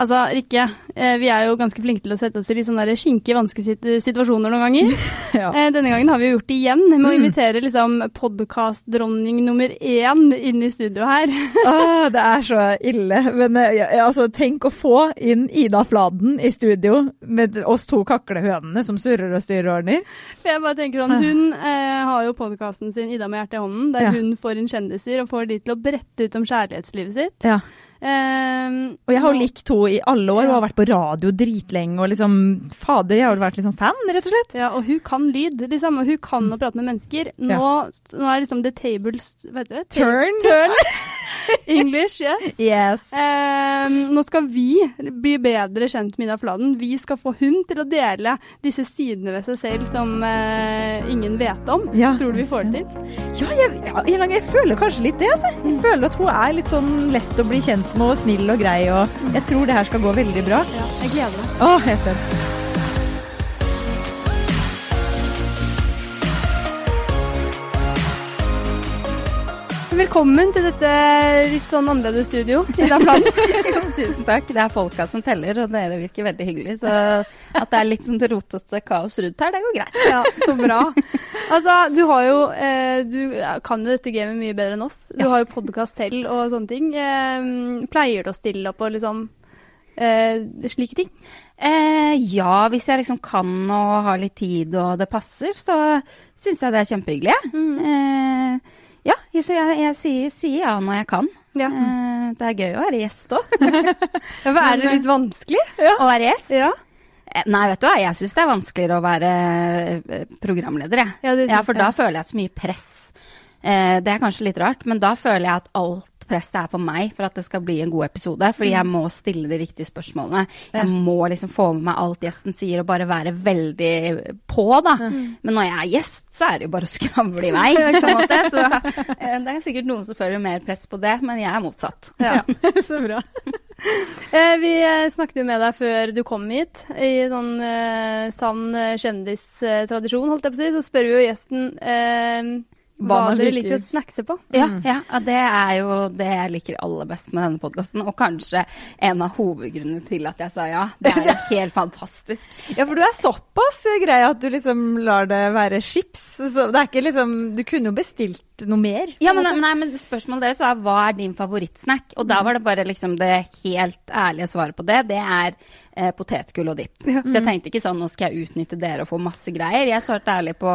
Altså, Rikke, eh, vi er jo ganske flinke til å sette oss i litt sånne skinke, vanskelige situasjoner noen ganger. Ja. Eh, Denne gangen har vi gjort det igjen med å Mm. invitere liksom podkastdronning nummer én inn i studio her. Åh, det er så ille. Men eh, ja, altså, tenk å få inn Ida Fladen i studio med oss to kaklehønene som surrer og styrer og ordner. Jeg bare tenker sånn, Hun eh, har jo podkasten sin 'Ida med hjertet i hånden', der Ja. hun får inn kjendiser og får de til å brette ut om kjærlighetslivet sitt. Ja. Eh, Og jeg har jo likt henne i alle år og har vært på radio dritlenge og liksom Fader, jeg har jo vært liksom fan, rett og slett. Ja, og hun kan lyd, liksom, og hun kan å prate med mennesker. Nå, nå er liksom the tables Hva heter det? Turn. Turn. English, yes. Yes. Eh, nå skal vi bli bedre kjent med Ida Fladen. Vi skal få hun til å dele disse sidene ved seg selv som uh, ingen vet om. Ja, Tror du vi får det til? Ja, jeg, jeg, jeg, jeg føler kanskje litt det. Altså. Jeg føler at hun er litt sånn lett å bli kjent med og snill og grei. Og jeg tror det her skal gå veldig bra. Ja, jeg gleder meg. Å, er Velkommen til dette litt sånn annerledes studio, Ida Fladen. Tusen takk. Det er folka som teller, og dere virker veldig hyggelige. Så at det er litt sånn rotete kaos rundt her, det går greit. Ja, så bra. Altså, du har jo eh, Du kan jo dette gamet mye bedre enn oss. Du har jo podkast selv og sånne ting. Eh, pleier du å stille opp og liksom eh, slike ting? Eh, ja, hvis jeg liksom kan og har litt tid og det passer, så syns jeg det er kjempehyggelig. jeg. Eh, ja, så jeg, jeg sier, sier ja når jeg kan. Ja. Eh, det er gøy å være gjest òg. Ja, er det litt vanskelig? Å være gjest? Ja. Eh, Nei, vet du hva, jeg syns det er vanskeligere å være eh, programleder, jeg. Ja, Ja, for da føler jeg så mye press. Eh, det er kanskje litt rart, men da føler jeg at alt presset er på meg for at det skal bli en god episode. Fordi jeg må stille de riktige spørsmålene. Jeg må liksom få med meg alt gjesten sier og bare være veldig på, da. Men når jeg er gjest, så er det jo bare å skravle i vei. måte. Så eh, det er sikkert noen som føler mer press på det, men jeg er motsatt. Ja. så bra. Eh, vi eh, snakket jo med deg før du kom hit, i sånn sann kjendistradisjon, holdt jeg på å si. Så spør vi jo gjesten hva, Hva dere liker. å snackse på. Ja, ja, ja, det er jo det jeg liker aller best med denne podkasten, og kanskje en av hovedgrunnene til at jeg sa ja. Det er jo helt fantastisk. Ja, for du er såpass grei at du liksom lar det være chips. Så det er ikke liksom Du kunne jo bestilt noe mer. Ja, men, nei, men Spørsmålet deres var hva er din favorittsnack? Og da var det bare liksom det helt ærlige svaret på det. Det er eh, potetgull og dipp. Så jeg tenkte ikke sånn nå skal jeg utnytte dere og få masse greier. Jeg svarte ærlig på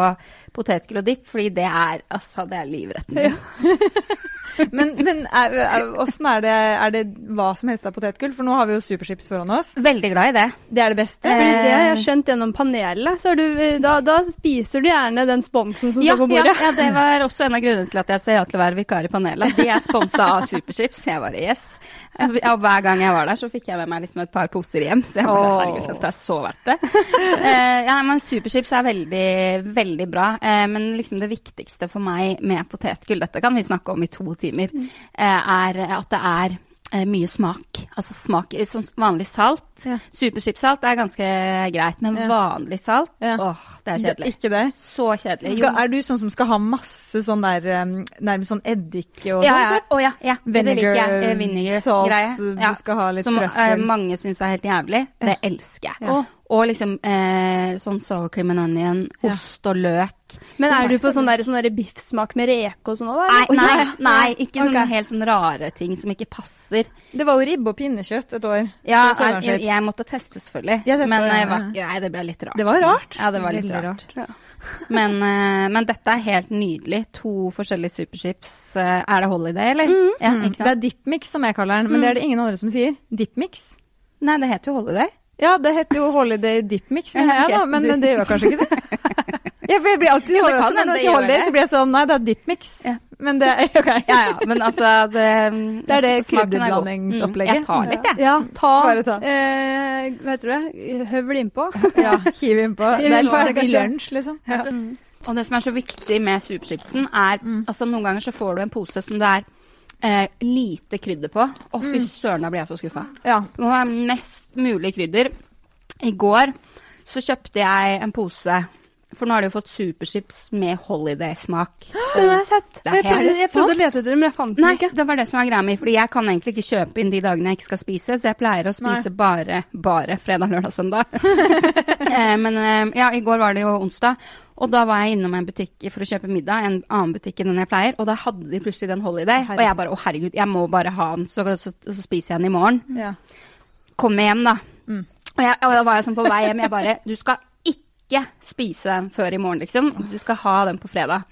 potetgull og dipp, fordi det er altså det er livretten min. Men, men er, er, åssen er det Er det hva som helst av potetgull? For nå har vi jo superchips foran oss. Veldig glad i det. Det er det beste. Eh, det har jeg skjønt gjennom panelet. Så er du, eh, da, da spiser du gjerne den sponsen som Ja, står på bordet. ja, det var også en av grunnene til at jeg sa ja til å være vikar i panelet. De er sponsa av Superchips. Jeg bare yes. Ja, hver gang jeg var der, så fikk jeg med meg liksom et par poser hjem. Så jeg bare herregud, dette er så verdt det. Eh, ja, men Superchips er veldig, veldig bra. Eh, men liksom det viktigste for meg med potetgull, dette kan vi snakke om i to timer, eh, er at det er eh, mye smak. Altså smak Sånn vanlig salt. Ja. Superchipsalt er ganske greit, men Ja. vanlig salt, Ja. åh, det er Det, kjedelig. ikke det? Så kjedelig. Skal, er du sånn som skal ha masse sånn der Nærmest sånn eddik og Ja, sånt? ja, oh, ja, det. Eh, Vinegar, Vinegar-greie. salt, du skal ha litt Som eh, trøffel. mange syns er helt jævlig. Det elsker jeg. Ja. Og liksom eh, sånn sour cream and onion, Ja. ost og løk. Men er du på sånn der, sånn der biffsmak med reke og sånn òg, Nei, nei, nei ikke sånne Ok. helt sånne rare ting som ikke passer. Det var jo ribbe og pinnekjøtt et år. Ja, jeg, jeg måtte teste, selvfølgelig. Testet, men ja, eh, ja. var, nei, det ble litt rart. Det var rart. Ja, det var litt Veldig rart. Ja. Men, eh, men dette er helt nydelig. To forskjellige superchips. Eh, er det Holiday, eller? Ja, Mm. ikke Det er dipmix som jeg kaller den, men det er det ingen andre som sier. Dipmix. Nei, det heter jo Holiday. Ja, det heter jo Holiday Dipmix, mener Ja, jeg da, men det gjør kanskje ikke det. Ja, for jeg blir alltid Jo, det overrasket når jeg det sier Holiday, så blir jeg sånn, nei, det er Dipmix. Ja. Men det er, ok. Ja, ja, men altså Det, Det er det er god. krydderblandingsopplegget. Mm, jeg tar litt, jeg. Ja, ta, Bare ta. Eh, hva heter det, høvel innpå. Ja, hiv innpå. Det er litt i lunsj, liksom. Og det som er så viktig med superchipsen, er altså noen ganger så får du en pose som det er eh, lite krydder på. Å, fy søren, da blir jeg så skuffa. Ja. Det må være mest mulig krydder. I går så kjøpte jeg en pose For nå har de jo fått superchips med holiday-smak. Den har jeg sett. Det Jeg, prøvde, jeg prøvde å lete etter men jeg fant den Nei, ikke. det var det som var greia mi. Fordi jeg kan egentlig ikke kjøpe inn de dagene jeg ikke skal spise, så jeg pleier å spise bare, bare fredag, lørdag, søndag. eh, men eh, ja, i går var det jo onsdag, og da var jeg innom en butikk for å kjøpe middag, en annen butikk enn den jeg pleier, og da hadde de plutselig den Holiday, og jeg bare å herregud, jeg må bare ha den, så, så, så spiser jeg den i morgen. Ja. Kommer hjem, da. Mm. Og, jeg, og da var jeg sånn på vei hjem, jeg bare Du skal ikke spise den før i morgen, liksom. Du skal ha den på fredag.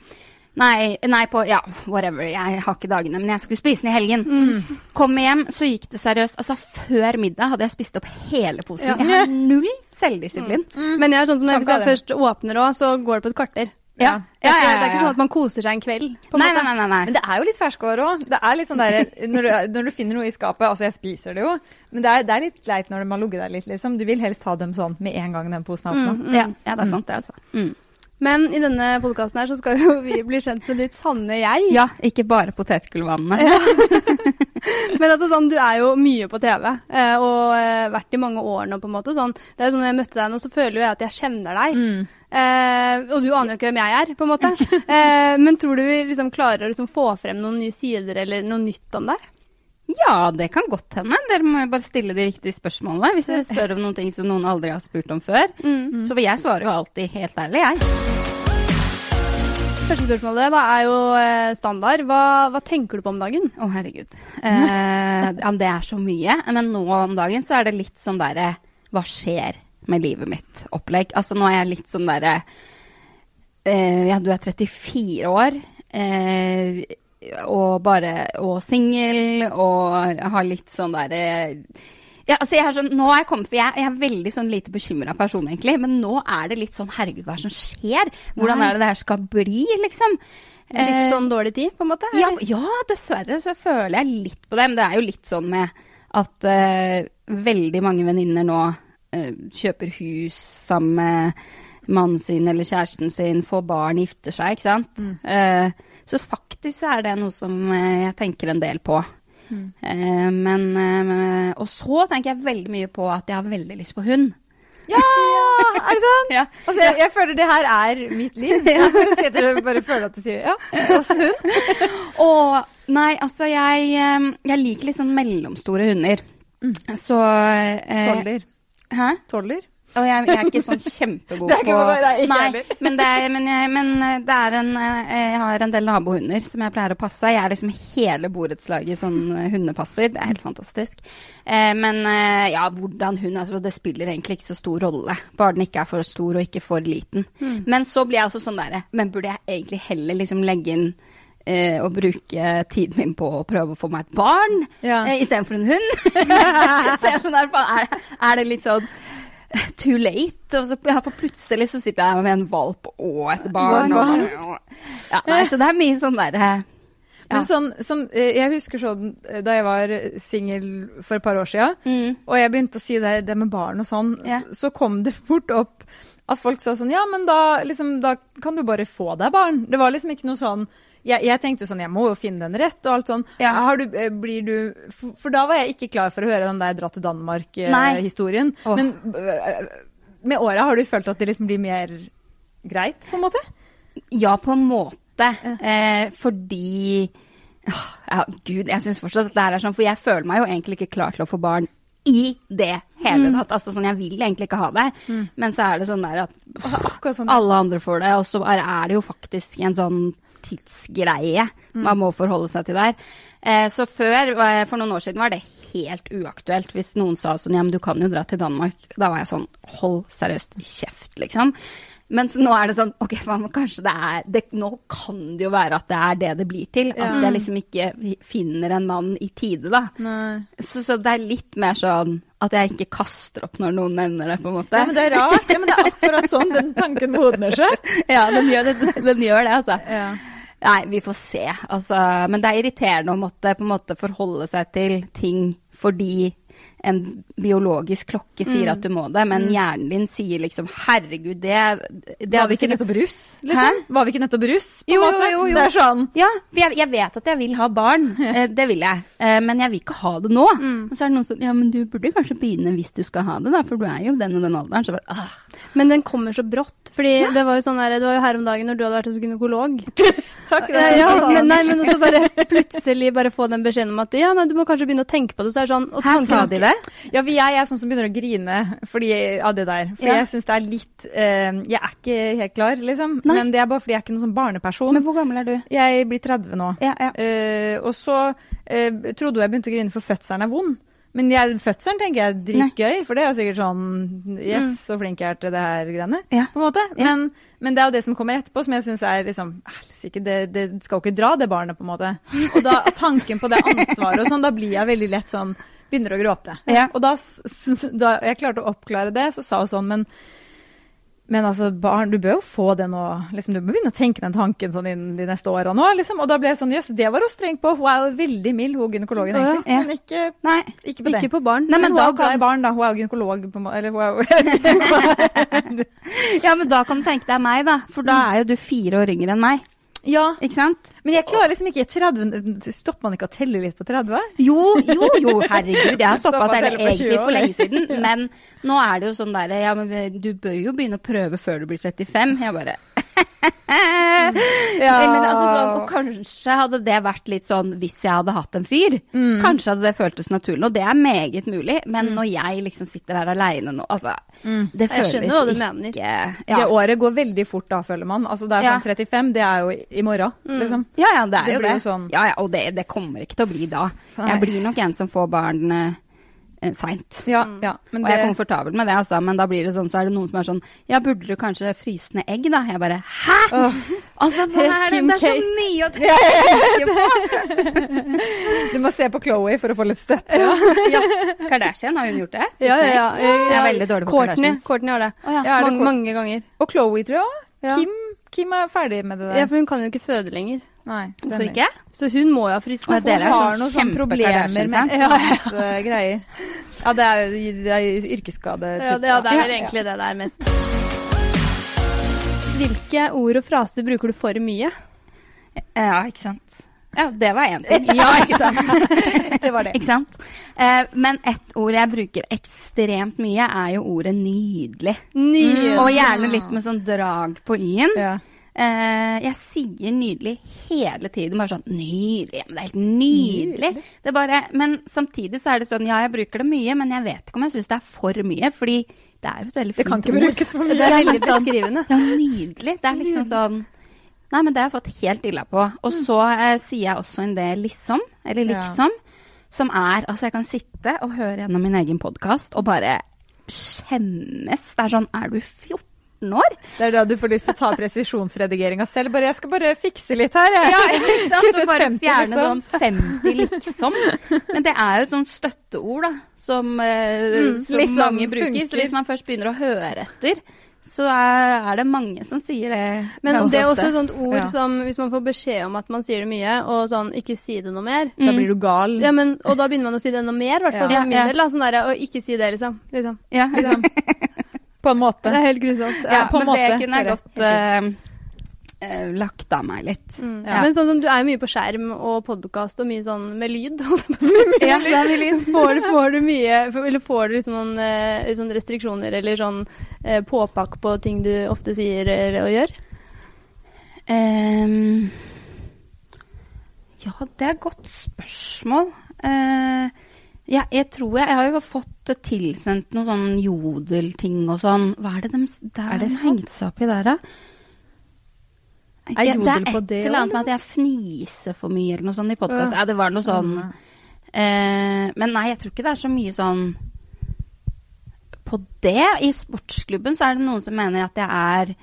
Nei, nei, på Ja, whatever. Jeg har ikke dagene, men jeg skulle spise den i helgen. Mm. Kom hjem, så gikk det seriøst. Altså, før middag hadde jeg spist opp hele posen. Ja. Jeg har null selvdisiplin. Men jeg er sånn som når jeg først åpner òg, så går det på et kvarter. Ja. Det er, Ja, ikke, ja, ja, det er ikke sånn at man koser seg en kveld. På Nei, nei, nei, nei. Men det er jo litt ferskvare òg. Det er litt sånn der, når, du, når du finner noe i skapet Altså, jeg spiser det jo, men det er, det er litt leit når de har ligget der litt, liksom. Du vil helst ha dem sånn med en gang den posen er åpna. Mm, Ja, ja, det er sant, det, altså. Mm. Men i denne podkasten her så skal jo vi bli kjent med ditt sanne jeg. Ja, ikke bare potetgullvannene. Men altså, sånn, du er jo mye på TV, eh, og eh, vært i mange år nå, på en måte. Sånn, det er jo sånn, når jeg møtte deg nå, så føler jo jeg at jeg kjenner deg. Mm. Eh, og du aner jo ikke hvem jeg er, på en måte. Eh, men tror du vi liksom klarer å liksom få frem noen nye sider eller noe nytt om deg? Ja, det kan godt hende. Dere må bare stille de riktige spørsmålene. Hvis dere spør om noen ting som noen aldri har spurt om før. Mm. Så jeg svarer jo alltid helt ærlig, jeg. Første spørsmålet da er jo eh, standard. Hva, hva tenker du på om dagen? Å, herregud. Eh, det er så mye. Men nå om dagen så er det litt sånn derre Hva skjer med livet mitt-opplegg? Altså nå er jeg litt sånn derre eh, Ja, du er 34 år. Eh, og bare Og singel, og har litt sånn derre ja, altså jeg er sånn, nå er jeg kommet, for jeg, jeg er veldig sånn lite bekymra person, egentlig. Men nå er det litt sånn Herregud, hva er det som skjer? Hvordan Nei. er det det her skal bli, liksom? Litt Eh, sånn dårlig tid, på en måte? ja, ja, dessverre så føler jeg litt på det. Men det er jo litt sånn med at uh, veldig mange venninner nå eh, kjøper hus sammen med mannen sin eller kjæresten sin, får barn, gifter seg, ikke sant. Eh, så faktisk er det noe som eh, jeg tenker en del på. Eh, men eh, Og så tenker jeg veldig mye på at jeg har veldig lyst på hund. Ja, er det sånn? Ja. Altså, jeg, jeg føler det her er mitt liv. Altså, sitter sitter og bare føler at du sier ja. Også hund? Og nei, altså jeg, eh, jeg liker sånn mellomstore hunder. Så eh, Toller. Hæ? Toller? Og jeg, jeg er ikke sånn kjempegod Det er ikke på bare ikke Nei, heller. men, det er, men, jeg, men det er en eh, Jeg har en del nabohunder som jeg pleier å passe. Jeg er liksom hele borettslaget sånn eh, hundepasser. Det er helt fantastisk. Eh, men eh, ja, hvordan hund altså, Det spiller egentlig ikke så stor rolle. Bare den ikke er for stor og ikke for liten. Hmm. Men så blir jeg også sånn derre Men burde jeg egentlig heller liksom legge inn eh, å bruke tiden min på å prøve å få meg et barn Ja. eh, istedenfor en hund? så jeg er sånn der, er, er det litt sånn too late. Og så, ja, for plutselig så sitter jeg med en valp og et barn. Barn. Og, ja, nei, så det er mye sånn derre Ja. Men sånn som eh, Jeg husker sånn eh, da jeg var singel for et par år siden, mm, og jeg begynte å si det, det med barn og sånn, yeah. så, så kom det fort opp at folk sa sånn Ja, men da, liksom, da kan du bare få deg barn. Det var liksom ikke noe sånn jeg, jeg tenkte jo sånn, jeg må jo finne den rett, og alt sånn. Ja. Har du, eh, blir du for, for da var jeg ikke klar for å høre den der dra til Danmark-historien. Oh. Men eh, med åra har du følt at det liksom blir mer greit, på en måte? Ja, på en måte. Eh, fordi Åh, ja, Gud, jeg syns fortsatt at det her er sånn, for jeg føler meg jo egentlig ikke klar til å få barn i det hele tatt. Altså sånn, Jeg vil egentlig ikke ha det, men så er det sånn der at pff, sånn. alle andre får det, og så er det jo faktisk en sånn tidsgreie man må forholde seg til der. Eh, så før, eh, for noen år siden, var det helt uaktuelt hvis noen sa sånn ja, men du kan jo dra til Danmark. Da var jeg sånn hold seriøst kjeft, liksom. Mens nå er det sånn ok, kanskje det er det, Nå kan det jo være at det er det det blir til. Ja. At jeg liksom ikke finner en mann i tide, da. Så, så det er litt mer sånn at jeg ikke kaster opp når noen nevner det, på en måte. Ja, men det er rart. Ja, men det er akkurat sånn den tanken modner seg. Ja, den gjør det, den gjør det altså. Ja. Nei, vi får se. Altså, men det er irriterende å måtte på en måte forholde seg til ting fordi en biologisk klokke sier at du må det, men hjernen din sier liksom herregud, det, det Var vi ikke nettopp russ? Liksom? Var vi ikke nettopp russ? På en måte? jo, jo. Det er sånn. Ja, for jeg, jeg vet at jeg vil ha barn, eh, det vil jeg. Eh, men jeg vil ikke ha det nå. Og så er det noen som ja, men du burde kanskje begynne hvis du skal ha det, da, for du er jo den og den alderen. Så bare, ah. Men den kommer så brått. Fordi det var jo sånn der, det var jo her om dagen når du hadde vært hos gynekolog. Takk. det Ja, er ja, men, nei, men også bare plutselig bare få den beskjeden om at ja, nei, du må kanskje begynne å tenke på det. Så er det sånn, og Her sa de det. Ja, for jeg er sånn som begynner å grine fordi, av det der. For Ja. jeg syns det er litt uh, Jeg er ikke helt klar, liksom. Nei. Men det er bare fordi jeg er ikke noen sånn barneperson. Men hvor gammel er du? Jeg blir 30 nå. Ja, ja. Uh, og så uh, trodde jeg begynte å grine for fødselen er vond. Men jeg, fødselen tenker jeg er dritgøy, for det er sikkert sånn Yes, så flink jeg er til det her greiene. Ja. På en måte. Ja. Men, men det er jo det som kommer etterpå, som jeg syns er liksom helsike, det, det skal jo ikke dra, det barnet, på en måte. Og da tanken på det ansvaret og sånn, da blir jeg veldig lett sånn Begynner å gråte. Ja. Og da, da jeg klarte å oppklare det, så sa hun sånn, men men altså, barn, du bør jo få det nå. Liksom, du må begynne å tenke den tanken sånn innen de neste åra nå. Liksom. Og da ble jeg sånn, jøss, det var hun streng på. Hun er jo veldig mild, hun gynekologen, egentlig. ja. Ja. Men ikke, Nei. ikke på det. Ikke på barn. Nei, men men hun er glad i barn, da. Hun er jo gynekolog, på. Eller hun er jo Ja, men da kan du tenke deg meg, da. For da er jo du fire år yngre enn meg. Ja, Ikke sant? men jeg klarer liksom ikke 30 Stopper man ikke å telle litt på 30? Jo, jo, jo, herregud. Jeg har stoppa det å telle telle på 20 egentlig for lenge siden. Men nå er det jo sånn derre Ja, men du bør jo begynne å prøve før du blir 35. Jeg bare Ja. men altså sånn, og kanskje hadde det vært litt sånn hvis jeg hadde hatt en fyr. Mm. Kanskje hadde det føltes naturlig, og det er meget mulig. Men når jeg liksom sitter her aleine nå, altså Det Jeg føles skjønner hva du ikke mener. ja. Det året går veldig fort da, føler man. Altså, det er Ja. sånn 35, det er jo i- morgen, morgen, liksom. ja, ja, det er Det jo det. jo sånn. Ja, ja, og det, det kommer ikke til å bli da. Nei. Jeg blir nok en som får barn eh, eh, seint. Ja, ja. Og jeg er komfortabel med det, altså. Men da blir det sånn, så er det noen som er sånn Ja, burde du kanskje fryse ned egg, da? Jeg bare Hæ?! Oh, Altså, hva Helt er det? Kim Det er så mye å tenke på! du må se på Chloé for å få litt støtte. Ja, Kardashian, har hun gjort det? Ja, ja, ja. Jeg er veldig dårlig på Courtney, Kardashians. Courtney har det. Oh, ja. Ja, er det mange, mange ganger. Og Chloé, tror jeg òg. Ja. Kim, Kim er ferdig med det der. ja, for hun kan jo ikke føde lenger. Nei, Hvorfor ikke? Så hun må jo ha dere er Hun har sånn noen sånne problemer med ja, ja. greier. Ja, det er, det er yrkesskade. Ja, det, ja, det er egentlig det det er mest. Hvilke ord og fraser bruker du for mye? Ja, ikke sant. Ja, det var én ting. Ja, ikke sant. Det var det. ikke sant? Eh, men ett ord jeg bruker ekstremt mye, er jo ordet nydelig. Nydelig. Og gjerne litt med sånn drag på y-en. Ja. Eh, jeg sier nydelig hele tiden. Bare sånn Nydelig. Men det er helt nydelig. Det er bare, men samtidig så er det sånn, ja, jeg bruker det mye, men jeg vet ikke om jeg syns det er for mye. Fordi det er jo et veldig fint ord. Det kan ikke ord. brukes for mye. Det er veldig sånn- beskrivende. Ja, nydelig. Det er liksom sånn Nei, men det har jeg fått helt illa på. Og så eh, sier jeg også en del liksom, eller Ja. liksom, som er Altså, jeg kan sitte og høre gjennom min egen podkast og bare skjemmes. Det er sånn Er du 14 år? Det er da du får lyst til å ta presisjonsredigeringa selv. Bare 'jeg skal bare fikse litt her', jeg. Ja, ikke sant? Så bare 50, fjerne liksom. sånn 50 liksom. Men det er jo et sånt støtteord, da, som, mm, som liksom mange bruker. funker. Så hvis man først begynner å høre etter, så er, er det mange som sier det. Men det er også et sånt ord Ja. som hvis man får beskjed om at man sier det mye, og sånn ikke si det noe mer Da blir du gal. ja, men, Og da begynner man å si det enda mer, i hvert fall Ja. for min del. da, Sånn der, Og ikke si det, liksom. liksom. Ja, Liksom. På en måte. Det er helt grusomt. ja, Ja. på en men det kunne jeg godt eh, lagt av meg litt. Mm. Ja. Men sånn som du er jo mye på skjerm og podkast og mye sånn med lyd. Ja, det er mye lyd. Får, får du mye Eller får du liksom noen eh, sånn restriksjoner eller sånn eh, påpakk på ting du ofte sier og gjør? Um, ja, det er et godt spørsmål. Uh, ja, jeg tror jeg, jeg har jo fått tilsendt noen sånn jodelting og sånn. Hva er det de der Er det de sant? seg opp i der, da? Ja, jodel det er et eller annet med at jeg fniser for mye eller noe sånt i podkast. Ja. Ja, det var noe sånn eh, Men nei, jeg tror ikke det er så mye sånn på det. I sportsklubben så er det noen som mener at jeg er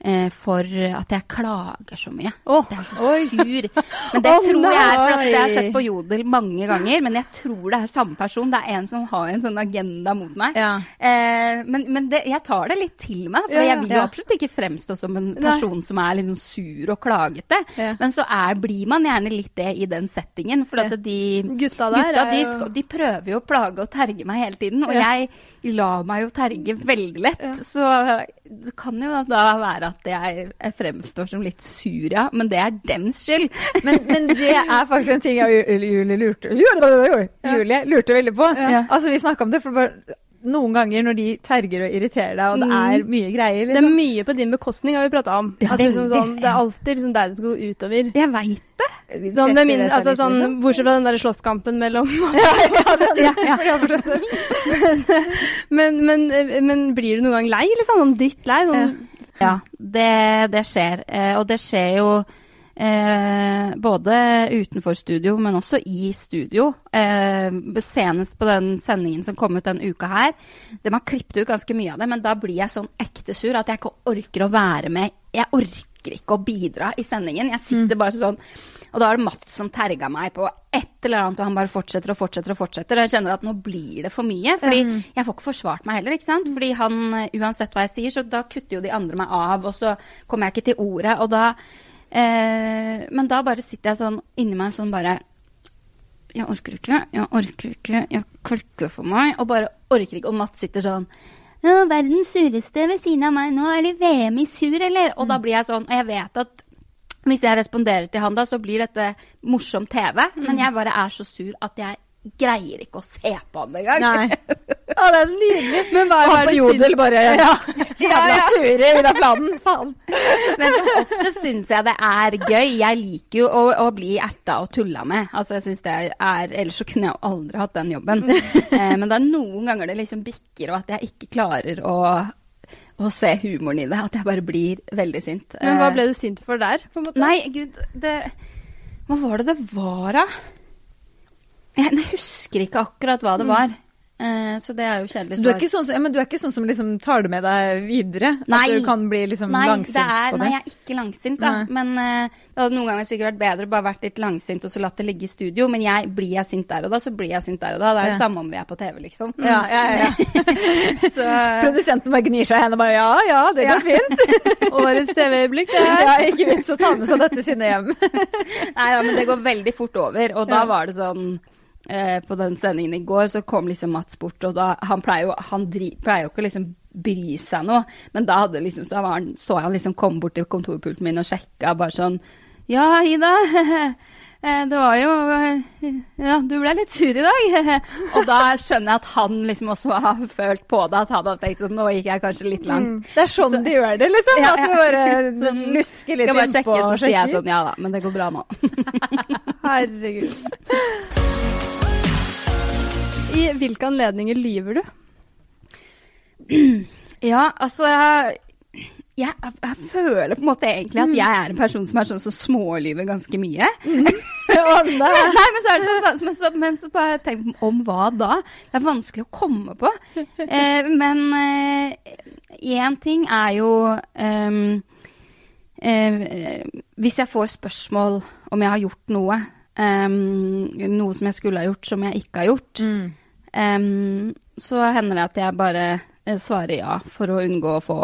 eh, for at jeg klager så mye. Oh, Det er så sur. Men det oh, tror jeg er for at jeg har sett på Jodel mange ganger, men jeg tror det er samme person. Det er en som har en sånn agenda mot meg. Ja. Eh, men men det, jeg tar det litt til meg, for Ja, jeg vil jo ja. absolutt ikke fremstå som en person som er litt sånn sur og klagete. Men så er, blir man gjerne litt det i den settingen, for at de Gutta der Gutta de, jo- de prøver jo å plage og terge meg hele tiden, og jeg lar meg jo terge veldig lett. Så det kan jo da være at jeg, jeg fremstår som litt sur, ja. Men det er dems skyld. Men, men det er faktisk en ting jeg og Julie lurte Julie, Julie lurte veldig på. Ja. Altså, vi snakka om det, for bare noen ganger når de terger og irriterer deg, og det Mm. er mye greier, Det er liksom. mye på din bekostning, har vi prata om. Ja, At liksom sånn, det er alltid liksom deg det skal gå utover. Jeg veit det. Sånn, det min, det altså, sånn, liksom. bortsett fra den der slåsskampen mellom ja, Ja, ja. forstått selv. men, men, men blir du noen gang lei, liksom? Sånn drittlei? Sånn, Ja, det, det skjer. Eh, og det skjer jo eh, både utenfor studio, men også i studio. Eh, senest på den sendingen som kom ut denne uka her. De har klippet ut ganske mye av det, men da blir jeg sånn ekte sur at jeg ikke orker å være med. Jeg orker ikke å bidra i sendingen. Jeg sitter bare sånn Og da er det Mats som terga meg på et eller annet, og han bare fortsetter og fortsetter og fortsetter. Og jeg kjenner at nå blir det for mye. Fordi jeg får ikke forsvart meg heller, ikke sant. Fordi han, eh, uansett hva jeg sier, så da kutter jo de andre meg av, og så kommer jeg ikke til ordet. Og da eh, Men da bare sitter jeg sånn inni meg sånn bare jeg orker ikke, jeg orker ikke, jeg klikker for meg, og bare orker ikke. Og Mats sitter sånn ja, verdens sureste ved siden av meg, nå er det VM i sur, eller? Og da blir jeg sånn, og jeg vet at hvis jeg responderer til han da, så blir dette morsom TV, men jeg bare er så sur at jeg greier ikke å se på han engang. Nei. Å, det er nydelig. Men hva er, er på det Jodel bare ja. ja, ja. sure i den planen. Faen. Men som oftest syns jeg det er gøy. Jeg liker jo å, å bli erta og tulla med. Altså, jeg synes det er, Ellers så kunne jeg aldri hatt den jobben. Eh, men det er noen ganger det liksom bikker, og at jeg ikke klarer å, å se humoren i det. At jeg bare blir veldig sint. Men hva Eh, ble du sint for der? Nei, gud, det Hva var det det var, da? Jeg, jeg husker ikke akkurat hva det var. Eh, så det er jo kjedelig. Så du er ikke sånn, som- ja, men du er ikke sånn som liksom tar det med deg videre? Nei. At du kan bli liksom Nei, langsint det er, på det? nei, jeg er ikke langsint, da. Nei. Men uh, det hadde noen ganger sikkert vært bedre bare vært litt langsint og så latt det ligge i studio. Men jeg, blir jeg sint der og da, så blir jeg sint der og da. Det er jo Ja. samme om vi er på TV, liksom. Ja, ja, ja. Så, Produsenten bare gnir seg i hendene og bare ja, ja, det går fint. Årets TV-øyeblikk, det her. Ja, ikke minst å ta med seg dette sinnet hjem. nei da, men det går veldig fort over. Og da Ja. var det sånn eh, På den sendingen i går så kom liksom Mats bort, og da Han pleier jo, han dri, pleier jo ikke å liksom bry seg noe, men da hadde liksom, så, var han, så han liksom komme bort til kontorpulten min og sjekka bare sånn Ja, Ida. eh, Det var jo eh, Ja, du ble litt sur i dag. Og da skjønner jeg at han liksom også har følt på det. At han har tenkt sånn Nå gikk jeg kanskje litt langt. Det er sånn Så- de gjør det, liksom. Ja, At du ja. bare lusker litt innpå sjekke, så sier jeg sånn Ja da, men det går bra nå. Herregud. I hvilke anledninger lyver du? Ja, altså jeg, jeg, jeg føler på en måte egentlig at jeg er en person som er sånn som smålyver ganske mye. Mm. nei. Men så er det sånn, så, men så, men så bare tenk om hva da? Det er vanskelig å komme på. Eh, men én ting er jo ehm, eh, Hvis jeg får spørsmål om jeg har gjort noe, ehm, noe som jeg skulle ha gjort som jeg ikke har gjort, Mm. Um, så hender det at jeg bare eh, svarer ja for å unngå å få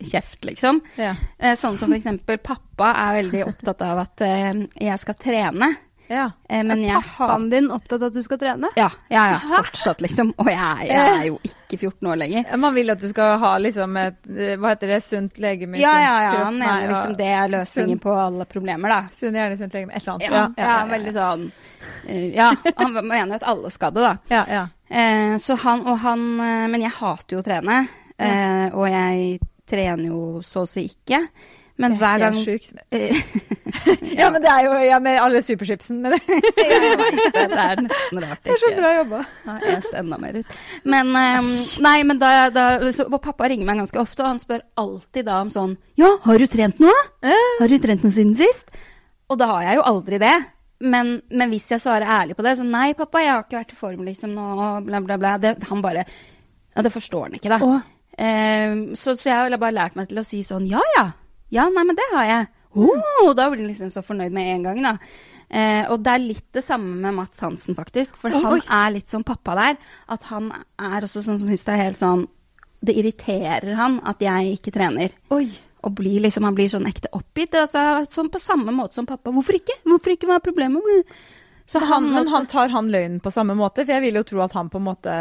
kjeft, liksom. Ja. Uh, sånn som eksempel pappa er veldig opptatt av at uh, jeg skal trene. Ja. Eh, men er har Pappaen din opptatt av at du skal trene? ja, ja, ja, fortsatt, liksom. Og jeg, er- jeg er jo ikke 14 år lenger. Man vil at du skal ha liksom et eh, Hva heter det? Sunt legeme? Ja, ja, ja. kropp? Han Nei, mener liksom det er løsningen Sunn- på alle problemer, da. Sunn hjerne, sunt legeme, et eller annet. Ja, ja, veldig sånn eh, Ja, han mener jo at alle skal det, da. Ja, ja. Eh, så han og han Men jeg hater jo å trene. Eh, og jeg trener jo så å si ikke. Men Det er hver gang sjukt. Eh, Ja, men det er jo ja, med alle superchipsen Det vet det. Det er nesten rart. er så bra jobba. Ja, jeg ser enda mer ut. Men um, Nei, men da, da så, Pappa ringer meg ganske ofte, og han spør alltid da om sånn Ja, har du trent noe? Har du trent noe siden sist? Og da har jeg jo aldri det. Men, men hvis jeg svarer ærlig på det, så nei, pappa, jeg har ikke vært i form liksom nå, bla, bla, bla. Det, han bare Ja, det forstår han ikke, da. Eh, så, så jeg har bare lært meg til å si sånn ja, ja. Ja, nei, men det har jeg. Oh, da blir han liksom så fornøyd med en gang, da. Eh, og det er litt det samme med Mats Hansen, faktisk. For han Oi. er litt som pappa der. At han er også sånn som syns det er helt sånn Det irriterer han at jeg ikke trener. Oi. Og blir liksom, han blir sånn ekte oppgitt. Altså, sånn på samme måte som pappa. Hvorfor ikke? Hvorfor ikke? Hva er problemet? Så Han, men han tar han løgnen på samme måte? For jeg vil jo tro at han på en måte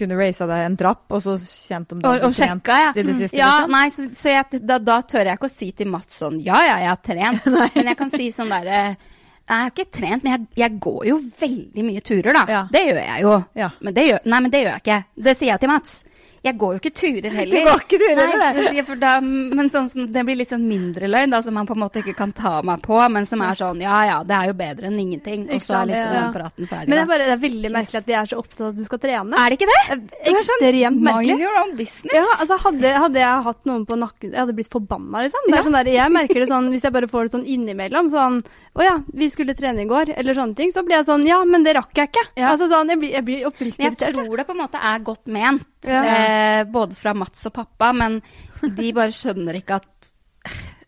kunne raisa deg en trapp, og så kjent om du hadde og trent sjekka, ja. i det siste. ja liksom. nei, så, så jeg, da, da tør jeg ikke å si til Mats sånn Ja, ja, jeg har trent. men jeg kan si sånn derre Jeg har ikke trent, men jeg, jeg går jo veldig mye turer, da. Ja. Det gjør jeg jo. Ja. Men det gjør, nei, men det gjør jeg ikke. Det sier jeg til Mats. Jeg går jo ikke turer heller. Du går ikke turer heller, da, men sånn det blir litt sånn mindre løgn, da, som man på en måte ikke kan ta meg på, men som er sånn Ja ja, det er jo bedre enn ingenting. Og så er liksom den praten ferdig. Men det er, bare, det er veldig merkelig at de er så opptatt av at du skal trene. Er det ikke det? Ekstremt Mind merkelig. your own business. Ja, altså hadde, hadde jeg hatt noen på nakken Jeg hadde blitt forbanna, liksom. Det er sånn der, jeg merker det sånn hvis jeg bare får det sånn innimellom. Sånn Å ja, vi skulle trene i går, eller sånne ting. Så blir jeg sånn Ja, men det rakk jeg ikke. Ja. Altså sånn, Jeg blir, jeg blir oppriktig jeg tror det på en måte er godt ment, Ja. eh, både fra Mats og pappa, men de bare skjønner ikke at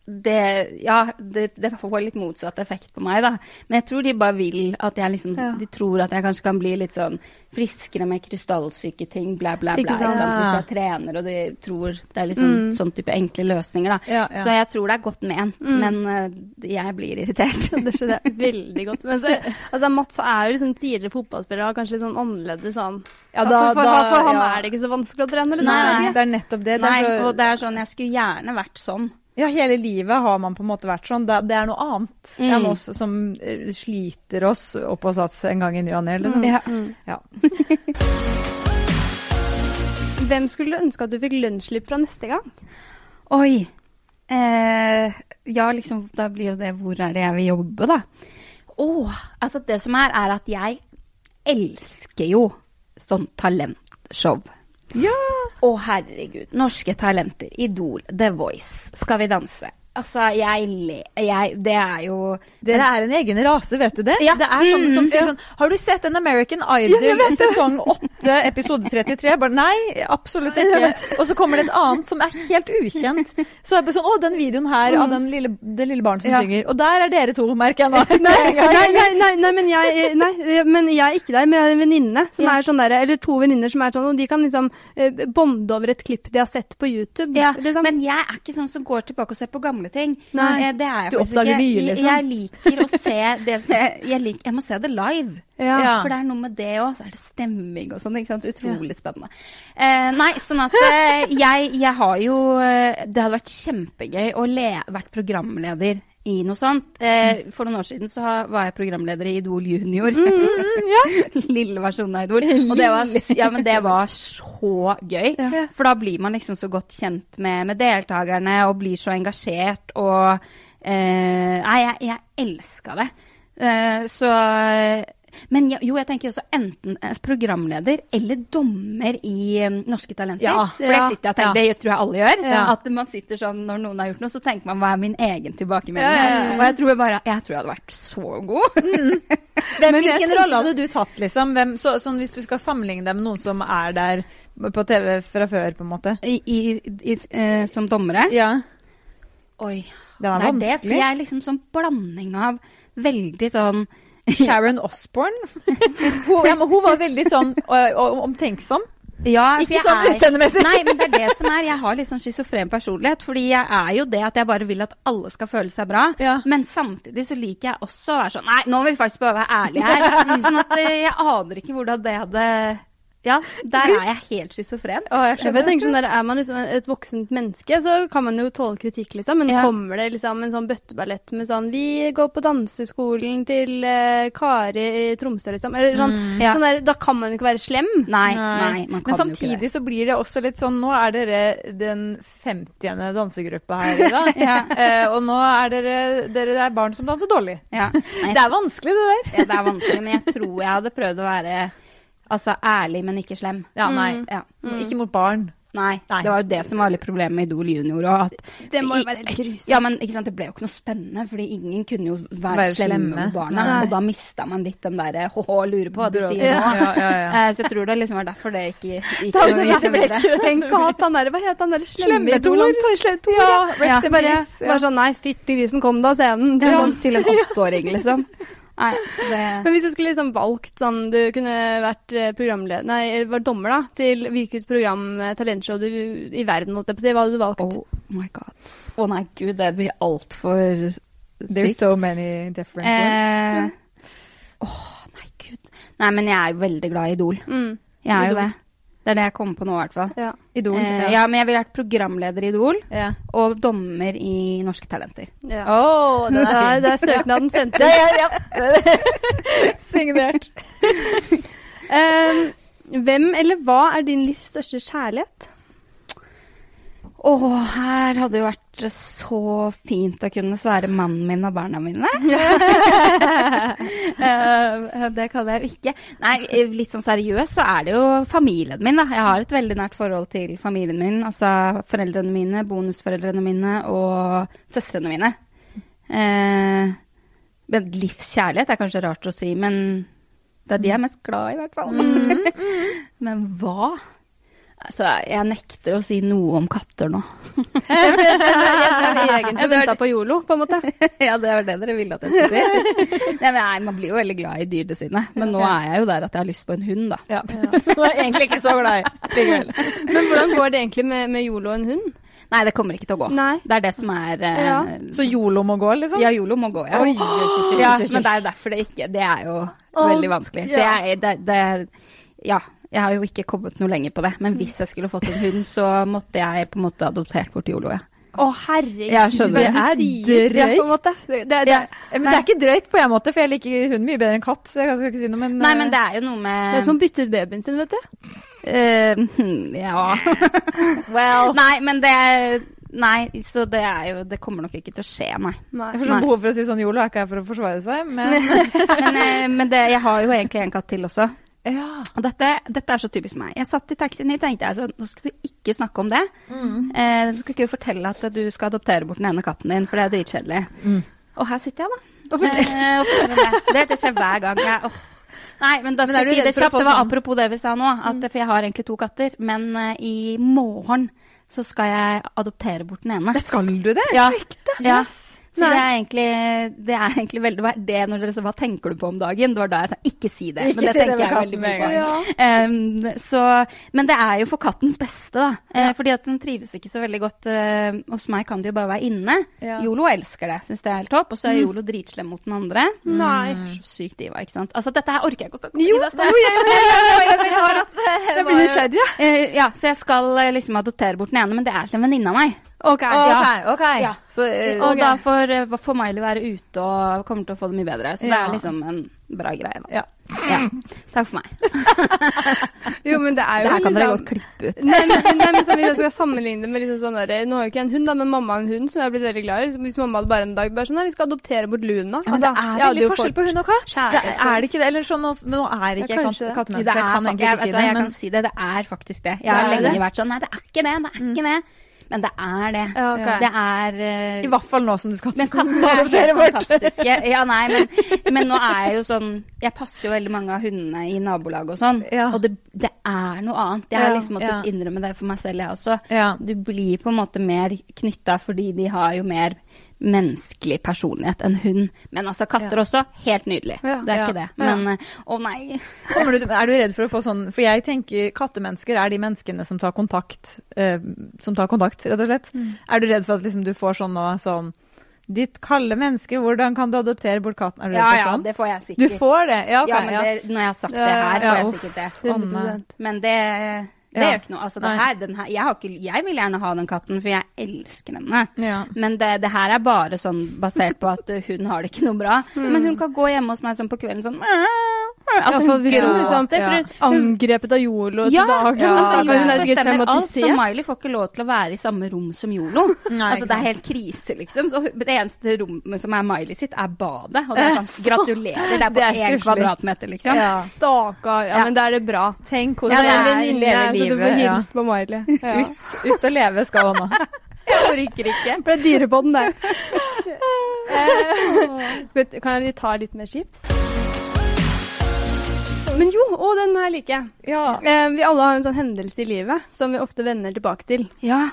det Ja, det, det får litt motsatt effekt på meg, da. Men jeg tror de bare vil at jeg liksom Ja. De tror at jeg kanskje kan bli litt sånn friskere med krystallsyke-ting, bla, bla, bla. Ikke Ikke sant? sant? Hvis jeg trener, og de tror det er liksom Mm. sånn type enkle løsninger, da. Ja, ja. Så jeg tror det er godt ment, Mm. men uh, jeg blir irritert. Det skjønner jeg veldig godt. Men så, altså, Mats er jo liksom tidligere fotballspiller og kanskje litt sånn annerledes sånn Ja, for, for, for, da- for han ja. er det ikke så vanskelig å trene, liksom. Nei, ikke. Det er nettopp det. det er så, og det er sånn Jeg skulle gjerne vært sånn. Ja, hele livet har man på en måte vært sånn. Det, det er noe annet Mm. enn oss som eh, sliter oss opp og sats en gang i ny og ne. Liksom. Ja. Mm. Ja. Hvem skulle du ønske at du fikk lønnsslipp fra neste gang? Oi. Eh, ja, liksom, da blir jo det Hvor er det jeg vil jobbe, da? Åh, altså det som er, er at jeg elsker jo sånn talentshow. Ja. Å, herregud. Norske talenter. Idol. The Voice. Skal vi danse? Altså, jeg ler det er jo Dere er en egen rase, vet du det? Ja. Det er sånne som Mm, sier ja. sånn Har du sett en American Idol sesong 8 episode 33? Bare nei, absolutt ikke. Og så kommer det et annet som er helt ukjent. Så er det bare sånn Å, den videoen her av den lille, det lille barnet som Ja. synger. Og der er dere to, merker jeg nå. Nei, nei, nei, nei, nei, men jeg, nei, men jeg er ikke der. Men jeg har en venninne som er sånn der, eller to venninner som er sånn, og de kan liksom eh, bonde over et klipp de har sett på YouTube. Ja, liksom. men jeg er ikke sånn som går tilbake og ser på gamle ting. Nei. Eh, Det er jeg Du faktisk ikke. nye, liksom. Jeg liker å se det som jeg, jeg, liker, jeg må se det live. Ja. Ja. For det er noe med det òg. Så er det stemming og sånn. ikke sant? Utrolig spennende. Eh, nei, sånn at eh, jeg, jeg har jo eh, Det hadde vært kjempegøy å le, vært programleder i noe sånt. Eh, for noen år siden så var jeg programleder i Idol Junior. Lille versjonen av Idol. Og det var, ja, men det var så gøy. Ja. For da blir man liksom så godt kjent med, med deltakerne og blir så engasjert og eh, Nei, jeg, jeg elska det. Eh, så Men jo, jeg tenker også enten eh, programleder eller dommer i eh, Norske Talenter. Ja. For det sitter jeg og tenker, det tror jeg alle gjør. At man sitter sånn når noen har gjort noe, så tenker man hva er min egen tilbakemelding? Og jeg tror jeg bare Jeg tror jeg hadde vært så god. Hvem, hvilken rolle hadde du tatt, liksom? Hvem, så, sånn, hvis du skal sammenligne deg med noen som er der på TV fra før, på en måte? I, i, i, eh, som dommere. Ja. Oi. Den er det er det, for vanskelig. jeg er liksom sånn blanding av veldig sånn Sharon Osborne. hun, ja, men hun var veldig sånn omtenksom. Ja, Ikke sånn er- utseendemessig. Nei, men det er det som er. Jeg har litt sånn schizofren personlighet. Fordi jeg er jo det at jeg bare vil at alle skal føle seg bra. Ja. Men samtidig så liker jeg også å være sånn Nei, nå må vi faktisk bare være ærlige her. Sånn at jeg aner ikke hvordan det hadde Ja, der er jeg helt schizofren. Jeg jeg tenker sånn der, Er man liksom et voksent menneske, så kan man jo tåle kritikk, liksom. Men Ja. kommer det liksom en sånn bøtteballett med sånn Vi går på danseskolen til uh, Kari i Tromsø, liksom. Eller sånn, Ja. sånn der, da kan man jo ikke være slem. Nei, nei, man kan Men samtidig så blir det også litt sånn Nå er dere den 50. dansegruppa her i dag. Ja. uh, og nå er dere, dere er barn som danser dårlig. jo ikke det. Ja. Nei, Det er vanskelig, det der. ja, det er vanskelig, men jeg tror jeg hadde prøvd å være altså, ærlig, men ikke slem. Ja, nei. Mm. Ja. Ikke mot barn. Nei, Nei. det var jo det som var litt problemet med Idol junior. At Det må jo være grusomt. Ja, men ikke sant, det ble jo ikke noe spennende, fordi ingen kunne jo være, Være slemme slemme. med barna. Nei. Og da mista man litt den derre hå-hå, lurer på hva de sier Ja. nå. Ja, ja, ja. Eh, Så jeg tror det liksom var derfor det ikke gikk Da- noe gikk noe videre. Tenk å ha han der, hva het han der slemme Slemme Ja, ja. rest Det in peace, ja. bare sånn, nei, fytti grisen, kom da, scenen. Det er sånn til en åtteåring, liksom. Nei, det Men hvis du skulle liksom valgt sånn, du kunne vært eh, programleder, nei, eller vært dommer da, til hvilket program, eh, talentshow du, i verden, holdt jeg på å si, hva hadde du valgt? Oh my god. Å nei, gud, det blir altfor There's sykt. so many different ones. Eh, oh, nei, gud. Nei, men jeg er jo veldig glad i Idol. Mm. Jeg er jo det. Det er det jeg kommer på nå, i hvert fall. Ja. Idol. Eh, ja, men jeg ville vært programleder i Idol ja. og dommer i Norske Talenter. ja. Oh, det, er det er søknaden sendt Ja, inn. ja, ja. Signert. um, hvem eller hva er din livs største kjærlighet? Åh, her hadde jo vært så fint å kunne svære mannen min og barna mine. Eh, det kan jeg jo ikke. Nei, litt sånn seriøst så er det jo familien min, da. Jeg har et veldig nært forhold til familien min. Altså foreldrene mine, bonusforeldrene mine og søstrene mine. Eh, men livskjærlighet er kanskje rart å si, men det er de jeg er mest glad i, i hvert fall. men hva? Altså, jeg nekter å si noe om katter nå. Jeg ble, egentlig venta på Yolo, på en måte. ja, det var det dere ville at jeg skulle si. nei, man blir jo veldig glad i dyrene sine. Men nå er jeg jo der at jeg har lyst på en hund, da. Ja. Så du er egentlig ikke så glad i. Men hvordan går det egentlig med, med Yolo og en hund? Nei, det kommer ikke til å gå. Nei. Det er det som er eh, Ja. Så Yolo må gå, liksom? Ja, Yolo må gå, ja. Oi, ja. Men det er jo derfor det ikke Det er jo oh, veldig vanskelig. Så ja. jeg det, det Ja. Jeg har jo ikke kommet noe lenger på det, men hvis jeg skulle fått en hund, så måtte jeg på en måte adoptert bort Yolo, ja. Å, herregud. Ja, skjønner. Det er drøyt. Det, det, det, Ja. Eh, Men det er ikke drøyt på en måte, for jeg liker hund mye bedre enn katt. Så jeg skal ikke si noe, men Nei, eh, men det er jo noe det er som å bytte ut babyen sin, vet du. Uh, ja Well. Nei, men det Nei, så det er jo Det kommer nok ikke til å skje, nei. Nei. Jeg får sånn behov for å si sånn Yolo er ikke her for å forsvare seg, men Men, eh, men det, jeg har jo egentlig en katt til også. Ja. Dette, dette er så typisk meg. Jeg satt i taxien hit tenkte jeg, så nå skal du ikke snakke om det. Eh, du skal ikke fortelle at du skal adoptere bort den ene katten din, for det er dritkjedelig. Og her sitter jeg, da. Eh, og forteller det. Det, det skjer hver gang. Jeg, åh. Nei, men da skal men jeg si det kjapt. Det var sånn- apropos det vi sa nå. At, For jeg har egentlig to katter. Men uh, i morgen så skal jeg adoptere bort den ene. Det skal du det? Ja. ja. Yes. Så det er egentlig, det er egentlig veldig er det når dere sa hva tenker du på om dagen? Det var da jeg sa ikke si det. Ikke men det si tenker det jeg veldig mye på. Ja. Um, så, men det er jo for kattens beste, da. Eh, fordi at den trives ikke så veldig godt Uh, Hos meg kan det jo bare være inne. Ja. Yolo elsker det, syns det er helt topp. Og så er Yolo dritslem mot den andre. Nei. Så sykt diva, ikke sant. Altså, dette her orker jeg ikke å snakke om. Jo, jeg blir nysgjerrig. Eh, ja, så jeg skal eh, liksom adoptere bort den ene, men det er til en venninne av meg. OK. Ok, ok. Ja. Så eh, Og da får, eh, får Miley være ute og kommer til å få det mye bedre. Så det Ja. er liksom en bra greie, da. ja. Ja. Takk for meg. Jo, men det er jo Det her kan dere godt klippe ut. Nei, men, nei, men så hvis jeg skal sammenligne det med liksom sånn der, Nå har jo ikke jeg en hund, da, men mamma har en hund som jeg har blitt veldig glad i. Hvis mamma hadde bare en dag bare sånn Nei, vi skal adoptere bort Luna. Ja, men Altså, det jeg er hadde veldig jo forskjell fått- på hund og katt. Det, så- er det ikke det? Eller sånn, nå, nå er ikke Ja, jeg kanskje katt- det. Kattemenneske, jeg er, kan egentlig ikke si det. jeg Men kan si det. Det er faktisk det. Jeg har er lenge vært sånn Nei, det er ikke det. Det er ikke det. Men det er det. Ja, okay. Det er uh, i hvert fall nå som du skal Men katter er adoptere helt fantastiske. Ja, nei, men, men nå er jeg jo sånn Jeg passer jo veldig mange av hundene i nabolaget og sånn. Ja. Og det, det er noe annet. Jeg har liksom måttet innrømme det for meg selv, jeg også. Du blir på en måte mer knytta fordi de har jo mer menneskelig personlighet enn hund. Men altså, katter Ja. også. Helt nydelig. Ja. Det er Ja. ikke det. Ja. Men eh, å nei. Du, er du redd for å få sånn For jeg tenker kattemennesker er de menneskene som tar kontakt, eh, som tar kontakt, rett og slett. Mm. Er du redd for at liksom, du får sånn nå sånn Ditt kalde menneske, hvordan kan du adoptere bort katten? Er du Ja ja, det får jeg sikkert. Du får det? Ja, okay, ja, men det, når jeg har sagt Ja, det her, ja, får jeg uff. sikkert det. 100%. Men det, det Ja. gjør ikke noe. Altså, det her, den her, jeg, har ikke, jeg vil gjerne ha den katten, for jeg elsker henne. Ja. Men det, det her er bare sånn basert på at hun har det ikke noe bra. Mm. Men hun kan gå hjemme hos meg sånn på kvelden sånn Altså, ja, for hvis ja, hun liksom ja. for angrepet av Yolo Ja, til dagen, ja, altså, hun er sikkert bestemmer alt, så traumatisert. Miley får ikke lov til å være i samme rom som Yolo. Nei, altså, det er helt krise, liksom. Så det eneste rommet som er Miley sitt, er badet. Og det er sånn, gratulerer, det er på Det er én kvadratmeter, liksom. Ja. Stakkar. Ja, Ja. men da er det bra. Tenk hvordan ja, det er en venninne, så du får hilst Ja. på Miley. Ja. Ut, ut og leve skal hun nå. Jeg orker ikke. Ble det er dyrepodden, det. Eh, kan vi ta litt mer chips? Men jo, å, den her liker jeg. Ja. Eh, vi alle har en sånn hendelse i livet som vi ofte vender tilbake til. Ja.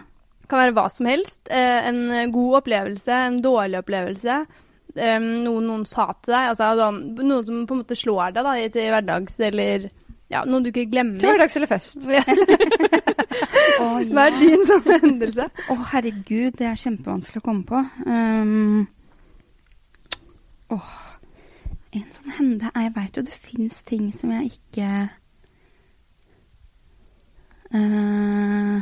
kan være hva som helst. Eh, en god opplevelse, en dårlig opplevelse. Eh, noe noen sa til deg. Altså, noe som på en måte slår deg da, i, til hverdags, eller ja, noe du ikke glemmer. Til hverdags eller fest. Å, Hva er din sånn hendelse? Å, herregud, det er kjempevanskelig å komme på. Um, åh, en sånn hende Jeg veit jo det fins ting som jeg ikke uh,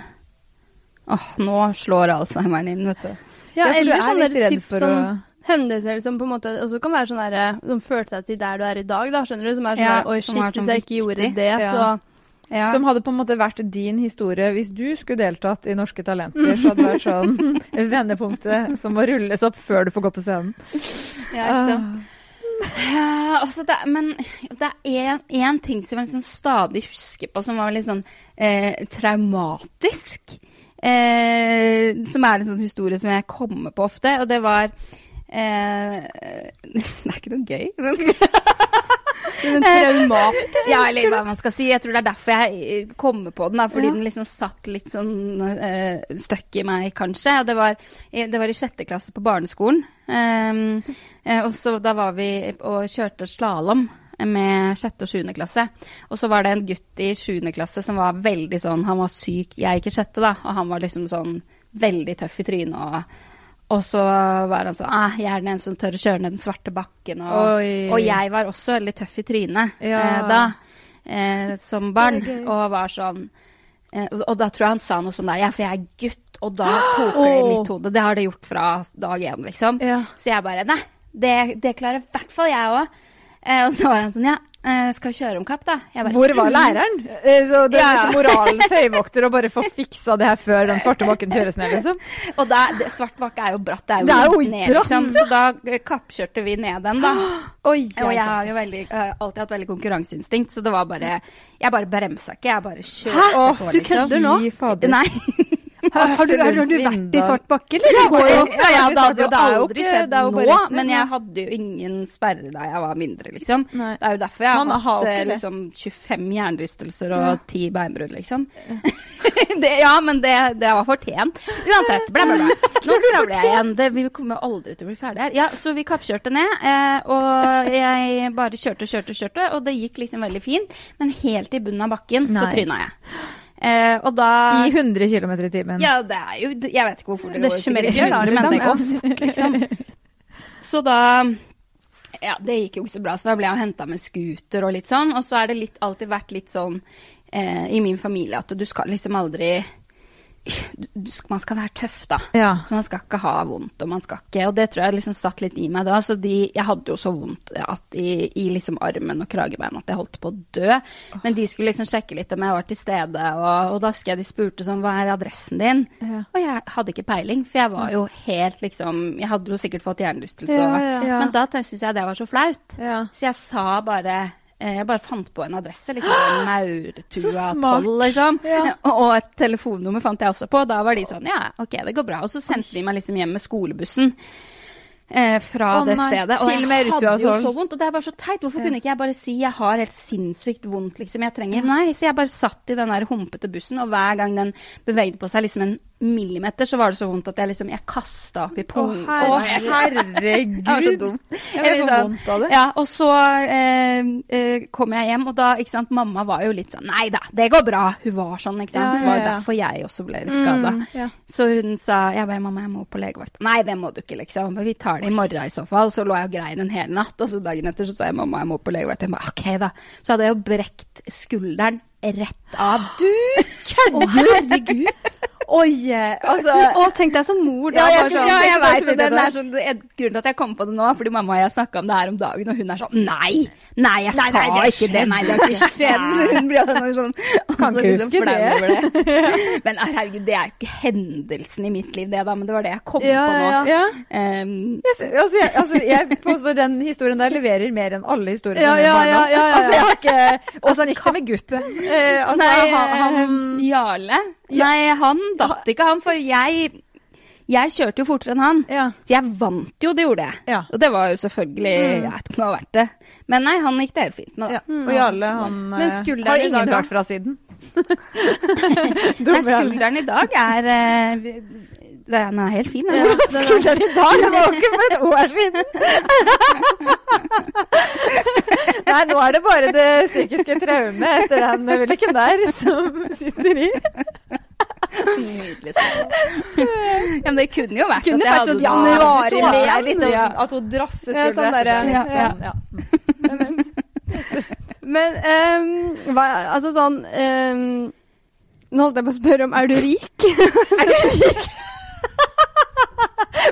Åh, nå slår alzheimeren inn, vet du. Ja, Ja, eller er sånne typ sånn å- hendelser som på en måte også kan være sånn derre Som førte deg til der du er i dag, da, skjønner du? Som er sånn Ja, der Oi, shit, er sånn hvis jeg ikke gjorde viktig. det, Ja. så Ja. Som hadde på en måte vært din historie hvis du skulle deltatt i Norske Talenter. Så hadde det vært sånn vendepunktet som må rulles opp før du får gå på scenen. Ja, ikke sant? Ja, altså det, men det er én ting som jeg liksom stadig husker på, som var litt sånn eh, traumatisk. Eh, som er en sånn historie som jeg kommer på ofte, og det var eh, Det er ikke noe gøy, men Men traumatisk. Ja, eller hva man skal si. Jeg tror det er derfor jeg eh, kommer på den. Da, fordi Ja. den liksom satt litt sånn uh, støkk i meg, kanskje. Det var, det var i sjette klasse på barneskolen. Um, eh, og så da var vi og kjørte slalåm med sjette og sjuende klasse. Og så var det en gutt i sjuende klasse som var veldig sånn Han var syk, jeg gikk i sjette, da. Og han var liksom sånn veldig tøff i trynet. og og så var han sånn ah, 'Jeg er den som tør å kjøre ned den svarte bakken.' Og, og jeg var også veldig tøff i trynet Ja. eh, da, eh, som barn. Og var sånn eh, og, og da tror jeg han sa noe sånn der 'Ja, for jeg er gutt', og da koker det i mitt hode. Det har det gjort fra dag én, liksom. Ja. Så jeg bare 'Nei, det, det klarer i hvert fall jeg òg'. Eh, og så var han sånn 'Ja, eh, skal kjøre om kapp, da?' Bare, Hvor var læreren? Eh, Så det er Ja. liksom moralens høyvokter å bare få fiksa det her før den svarte bakken kjøres ned, liksom. Og da, det, svart bakke er jo bratt. Det er jo, Det er jo ned, bratt. liksom. Så da eh, kappkjørte vi ned den, da. Oi, Og jeg har jo veldig, uh, alltid hatt veldig konkurranseinstinkt, så det var bare Jeg bare bremsa ikke, jeg bare kjørte Hæ? på, du liksom. kødder nå? Fy fader. Nei. Har, har, du, har, du vært i svart bakke, eller? Ja, Går jo- ja, ja, det hadde jo aldri skjedd nå, men jeg hadde jo ingen sperre da jeg var mindre, liksom. Nei. Det er jo derfor jeg har Man har hatt jo eh, liksom 25 hjernerystelser og 10 beinbrudd, liksom. det, ja, men det, det var fortjent. Uansett, bla, bla, bla. Nå skravler jeg igjen. Det, vi kommer aldri til å bli ferdig her. Ja, så vi kappkjørte ned, eh, og jeg bare kjørte kjørte kjørte, og det gikk liksom veldig fint. Men helt i bunnen av bakken så tryna jeg. Eh, og da I 100 km i timen. ja, det er jo Jeg vet ikke hvorfor det, Det går sikkert da, 100, men det liksom, går fort, liksom. Så da Ja, det gikk jo ikke så bra, så da ble jeg henta med scooter og litt sånn. Og så er det litt, alltid vært litt sånn eh, i min familie at du skal liksom aldri Man skal være tøff, da. Ja. Så man skal ikke ha vondt, og man skal ikke Og det tror jeg liksom satt litt i meg da. Så de Jeg hadde jo så vondt at i, i liksom armen og kragebeinet at jeg holdt på å dø. Men de skulle liksom sjekke litt om jeg var til stede, og, og da husker jeg de spurte sånn Hva er adressen din? Ja. Og jeg hadde ikke peiling, for jeg var jo helt liksom Jeg hadde jo sikkert fått hjernerystelse, Ja, men da syntes jeg det var så flaut. Så jeg sa bare jeg bare fant på en adresse. liksom Maurtua 12, liksom. Ja. Og et telefonnummer fant jeg også på. Da var de sånn Ja, OK, det går bra. Og så sendte de meg liksom hjem med skolebussen. Eh, fra oh, det stedet. Og jeg hadde jo så vondt. Og det er bare så teit. Hvorfor kunne ikke jeg bare si jeg har helt sinnssykt vondt, liksom. Jeg trenger Nei. Så jeg bare satt i den der humpete bussen, og hver gang den bevegde på seg liksom en millimeter, så var det så vondt at jeg liksom Jeg kasta opp i posen. Å, jeg- herregud. det var så dumt. Jeg Eller får sånn, vondt av det. Ja, og så eh, eh, kom jeg hjem, og da, ikke sant, mamma var jo litt sånn Nei da, det går bra. Hun var sånn, ikke sant. Ja, Det var jo ja, ja. derfor jeg også ble litt skada. Mm, ja. Så hun sa Jeg bare Mamma, jeg må på legevakt. Nei, det må du ikke, liksom. Vi tar det i morgen i så fall. Så lå jeg og grein en hel natt, og så dagen etter så sa jeg mamma, jeg må på legevakt. Jeg bare OK, da. Så hadde jeg jo brekt skulderen rett av. Du Å, herregud. Oi! Altså Å, tenk deg som mor da. Ja, jeg sånn, Ja, jeg jeg vet, det er sånn, Grunnen til at jeg kom på det nå, fordi mamma og jeg snakka om det her om dagen, og hun er sånn Nei! Nei, jeg Nei, sa nei, det ikke det! Nei, det har ikke skjedd! Så hun blir sånn, sånn Kan ikke liksom huske det. det. Men herregud, det er ikke hendelsen i mitt liv, det da, men det var det jeg kom Ja, på nå. ja, Um, Ehm, Jeg, altså, jeg, altså, jeg påstår den historien der leverer mer enn alle historiene Ja, ja, ja, ja, ja. Altså, jeg har ikke Åssen gikk det med gutten? Eh, altså, nei, han, han eh, Jarle? Nei, han datt ikke, han, for jeg jeg kjørte jo fortere enn han, Ja. så jeg vant jo, det gjorde jeg. Ja. Og det var jo selvfølgelig Jeg vet ikke om det var verdt det. Men nei, han gikk det helt fint med. Ja. da. Og Jarle, han eh, har ingen hørt fra siden. Nei, skulderen i dag er uh, Den er helt fin. Den. Ja, den er- Skulderen i dag, det var ikke for et år siden! Nei, nå er det bare det psykiske traumet etter den ulykken der som sitter i. Nydelig. Ja, men det kunne jo vært Kunne at jeg vært hadde at sånn- Janne var med. litt Ja. at hun drasser skulle sånn der, ja, Sånn, ja. Men um, hva, altså sånn um, Nå holdt jeg på å spørre om er du rik? Er du rik?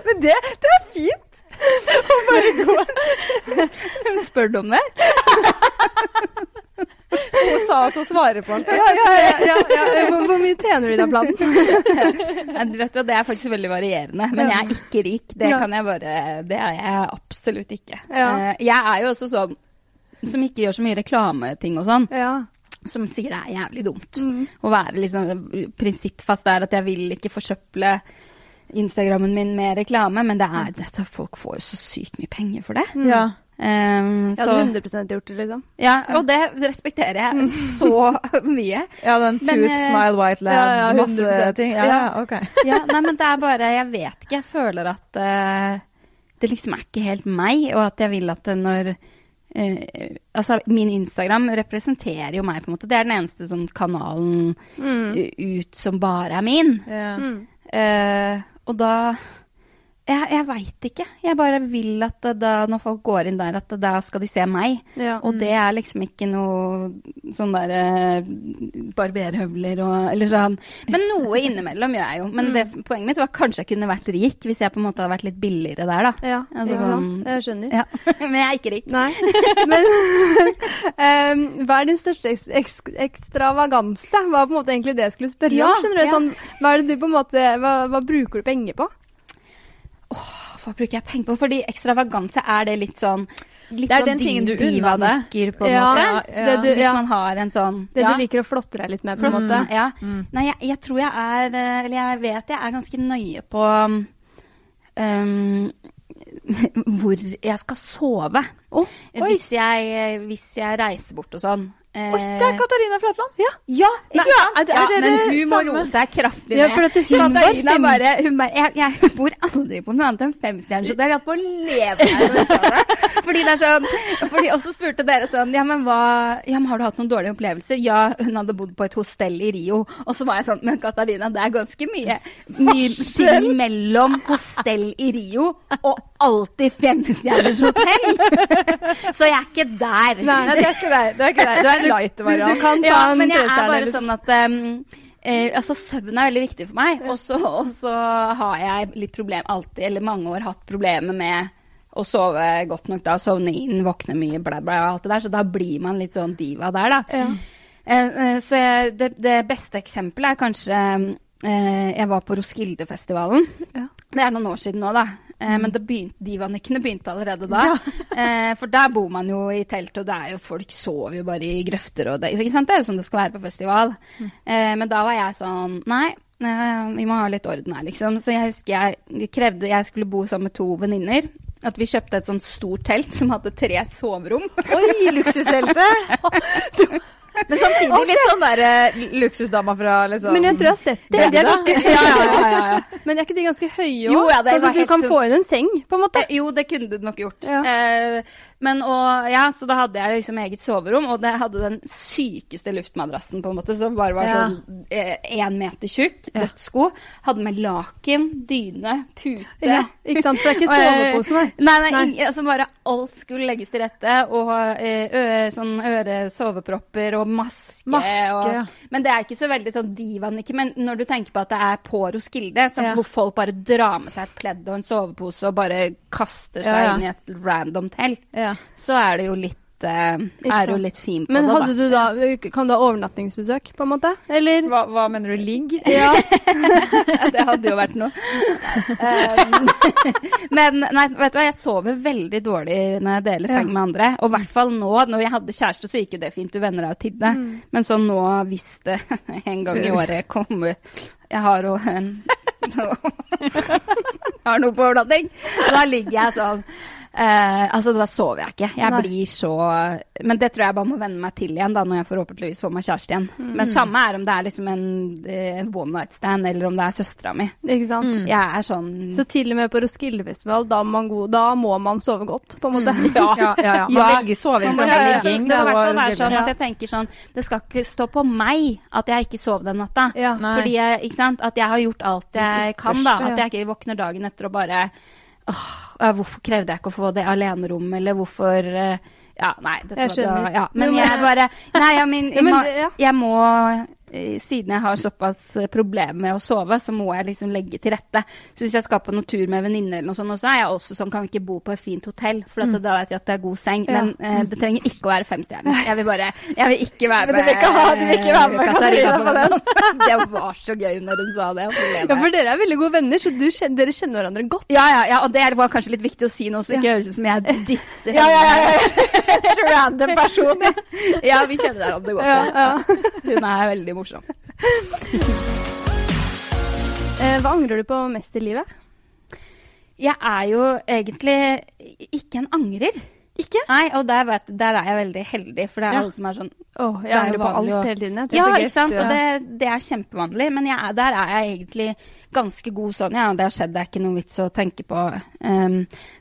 Men det, det er fint. Å bare gå. Spør du om det? Hun sa at hun svarer på alt. ja, ja, ja. Hvor, hvor mye tjener du i den planen? Nei, du vet jo, Det er faktisk veldig varierende. Men jeg er ikke rik. Det kan jeg bare Det er jeg absolutt ikke. Eh, Jeg er jo også sånn som ikke gjør så mye reklameting og sånn. Ja. Som sier det er jævlig dumt. Mm. Å være liksom prinsippfast der at jeg vil ikke forsøple Instagrammen min med reklame, men det er det, så folk får jo så sykt mye penger for det. Ja. Um, Jeg hadde 100 gjort det, liksom. ja, og det respekterer jeg så mye. ja, den Men, tooth, eh, smile, white lab, ja, ja, masse ting. Ja, Ja. ja, ok. Ja, nei, men det er bare Jeg vet ikke. Jeg føler at uh, det liksom er ikke helt meg, og at jeg vil at når uh, altså, min Instagram representerer jo meg, på en måte. Det er den eneste sånn kanalen Mm. ut som bare er min. Yeah. Mm. Uh, og da Jeg, jeg veit ikke. Jeg bare vil at da, når folk går inn der, at da skal de se meg. Ja. Og det er liksom ikke noe sånn derre barberhøvler og Eller sånn. Men noe innimellom gjør jeg jo. Men det, som- poenget mitt var kanskje jeg kunne vært rik hvis jeg på en måte hadde vært litt billigere der, da. Ja, Altså ja sånn- Jeg skjønner. Ja. Men jeg er ikke rik. Nei. Men um, hva er din største eks eks ekstravaganse? Hva på en måte egentlig det jeg skulle spørre Ja, om? Skjønner du? ja. Sånn, hva, er det du på en måte, hva, hva bruker du penger på? Hva bruker jeg penger på? Fordi ekstravaganse, er det litt sånn Litt Det er sånn den tingen du unner deg. på en Ja, måte. Ja, det du, Hvis ja, man har en sånn det ja. du liker å flotte deg litt med, på en Mm, måte. Ja. Mm. Nei, jeg, jeg tror jeg er Eller jeg vet jeg er ganske nøye på um, hvor jeg skal sove. Oh, hvis, jeg, hvis jeg reiser bort og sånn. Eh, Oi, det er Katarina Flatland. Ja. ja, Nei, er er ja, men hun må roe seg kraftig Ja, ned. Katarina bare, hun bare jeg, jeg bor aldri på noe annet enn femstjerners hotell. Jeg holdt på å leve her. Fordi det er sånn, fordi også spurte dere sånn ja men, hva, ja, men har du hatt noen dårlige opplevelser? Ja, hun hadde bodd på et hostell i Rio. Og så var jeg sånn Men Katarina, det er ganske mye, mye ting mellom hostell i Rio og alltid femstjerners hotell. Så jeg er ikke der. Nei, det er ikke deg. Det er ikke deg. Du en light Du variant. kan ta Ja, en men jeg er bare liksom. sånn at um, eh, altså Søvn er veldig viktig for meg. Og så, har jeg litt problem alltid, eller mange år hatt problemer med å sove godt nok da, sovne inn, våkne mye, bla, bla, alt det der. Så da blir man litt sånn diva der, da. Ja. Eh, eh, så jeg, det, det beste eksempelet er kanskje eh, Jeg var på Roskilde-festivalen. Ja. Det er noen år siden nå, da. Eh, Men det begynte, divanykkene begynte allerede da. Eh, for der bor man jo i telt, og det er jo folk sover jo bare i grøfter og det, ikke sant? det er jo sånn det skal være på festival. Eh, men da var jeg sånn Nei, vi må ha litt orden her, liksom. Så jeg husker jeg krevde Jeg skulle bo sammen med to venninner. At vi kjøpte et sånt stort telt som hadde tre soverom. Oi, luksusteltet! Men samtidig litt sånn der uh, luksusdama fra liksom Men jeg tror jeg har sett det. De er ganske, høye. ja, ja, ja, ja. Men er ikke de ganske høye òg? sånn at du kan få inn en seng, på en måte? Eh, jo, det kunne du nok gjort. Eh, men og, ja, så da hadde jeg liksom eget soverom, og det hadde den sykeste luftmadrassen, på en måte, som bare var Ja. sånn én meter tjukk, dødsgod. Hadde med laken, dyne, pute. Ja, ikke sant? For det er ikke soveposen eh, sovepose, nei. Nei, nei, Nei. altså bare alt skulle legges til rette. Og eh, sånn øre, sovepropper og maske. Maske, og, ja. Men det er ikke så veldig sånn divanikk. Men når du tenker på at det er på Roskilde, Ja. hvor folk bare drar med seg et pledd og en sovepose og bare kaster seg inn i et random telt, Ja. Så er det jo litt eh, er jo litt fin på Men det, hadde du da Kan du ha overnattingsbesøk, på en måte? Eller? Hva, hva mener du? Ligg? Ja. Det hadde jo vært noe. Um, men nei, vet du hva, jeg sover veldig dårlig når jeg deler seng Ja. med andre. Og i hvert fall nå, når jeg hadde kjæreste, så gikk jo det fint. Du venner deg jo til det. Mm. Men så nå, hvis det en gang i året kommer Jeg har jo en Jeg har noe på overnatting. Da ligger jeg sånn eh, altså, da sover jeg ikke. Jeg Nei. blir så Men det tror jeg bare må venne meg til igjen, da, når jeg forhåpentligvis får meg kjæreste igjen. Mm. Men samme er om det er liksom en, eh, one night stand, eller om det er søstera mi. Ikke sant? Mm. Jeg er sånn Så til og med på Roskildefestival, da, må da må man sove godt, på en måte. Ja. Ja, ja, ja. Man Ja. velger soving fra ligging. Det må i hvert fall være sånn at jeg tenker sånn Det skal ikke stå på meg at jeg ikke sov den natta. Ja. Fordi jeg, ikke sant, at jeg har gjort alt jeg kan, da. At jeg ikke våkner dagen etter og bare åh, Hvorfor krevde jeg ikke å få det alenerommet, eller hvorfor eh, Ja, nei, dette Jeg var da, ja. Men jeg bare Nei, jeg, min, jeg, jeg må siden jeg har såpass eh, problemer med å sove, så må jeg liksom legge til rette. Så hvis jeg skal på noen tur med venninner eller noe sånt, så er jeg også sånn, kan vi ikke bo på et fint hotell? For at da vet jeg at det er god seng. Ja. Men eh, det trenger ikke å være femstjerners. Jeg vil bare Jeg vil ikke være Men med du vil ikke ha- du vil ikke være med eh, Katarina på den. Det var så gøy når hun sa det. Ja, for dere er veldig gode venner, så du dere kjenner hverandre godt. ja, ja, ja, og det var kanskje litt viktig å si nå, så ikke ikke høres ut som jeg disser Ja, ja, ja. ja. Random person. ja. Ja, vi kjenner hverandre godt. Ja, ja. Hun er veldig morsom. Eh, hva angrer du på mest i livet? Jeg er jo egentlig ikke en angrer. Ikke? Nei, og der, vet, der er jeg veldig heldig, for det er Ja. alle som er sånn Åh, jeg er angrer på alt hele tiden. Jeg. Ja, ikke sant? ja. Og det, det er kjempevanlig, men jeg er, der er jeg egentlig ganske god sånn. Ja, det har skjedd, det er ikke noe vits å tenke på. Um,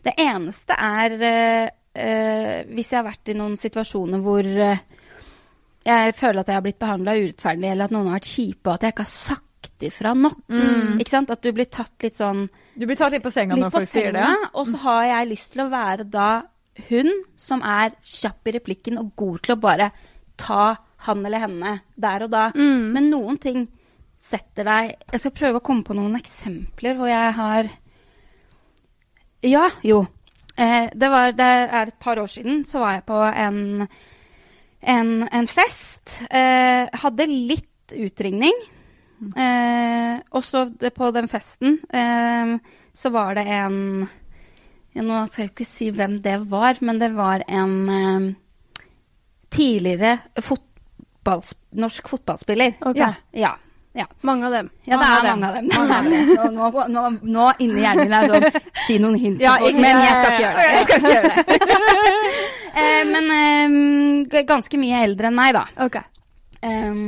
det eneste er uh, uh, hvis jeg har vært i noen situasjoner hvor eh, jeg føler at jeg har blitt behandla urettferdig, eller at noen har vært kjipe, og at jeg ikke har sagt ifra nok. Ikke sant? At du blir tatt litt sånn Du blir tatt litt på senga litt når folk sier det. og så har jeg lyst til å være da hun som er kjapp i replikken og god til å bare ta han eller henne der og da. Mm. Men noen ting setter deg Jeg skal prøve å komme på noen eksempler hvor jeg har Ja, jo. Eh, det, var, det er et par år siden så var jeg på en, en, en fest. Eh, hadde litt utringning. Eh, og så på den festen eh, så var det en ja, Nå skal jeg ikke si hvem det var, men det var en eh, tidligere fotballs, norsk fotballspiller. Okay. Ja, ja, ja. Mange av dem. Ja, det er mange av dem. Mange av dem. Nå, nå, nå, nå inni hjernen min er det sånn Si noen hint, Ja, jeg, men jeg skal ikke gjøre det. Jeg skal ikke gjøre det. eh, men eh, ganske mye eldre enn meg, da. Okay. Eh,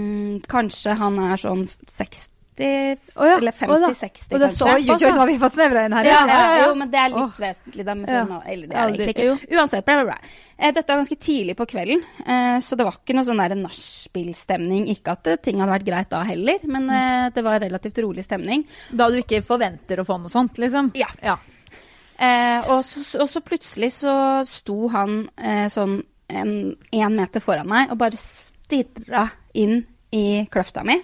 kanskje han er sånn 60 Å ja, Eller å da. 50-60, Og det er kanskje. så- Oi, oi, oi, har vi fått snevra inn her. Ja, ja, jo, men det er litt oh. vesentlig. Da, Ja. sånn, eller det er egentlig det- ikke. Uansett, bla, bla, bla. Eh, Dette var ganske tidlig på kvelden, eh, så det var ikke noe sånn nachspiel-stemning. Ikke at eh, ting hadde vært greit da heller, men eh, det var relativt rolig stemning. Da du ikke forventer å få noe sånt, liksom? Ja. ja. Eh, og, så, og så plutselig så sto han sånn en, en meter foran meg og bare stirra inn i kløfta mi.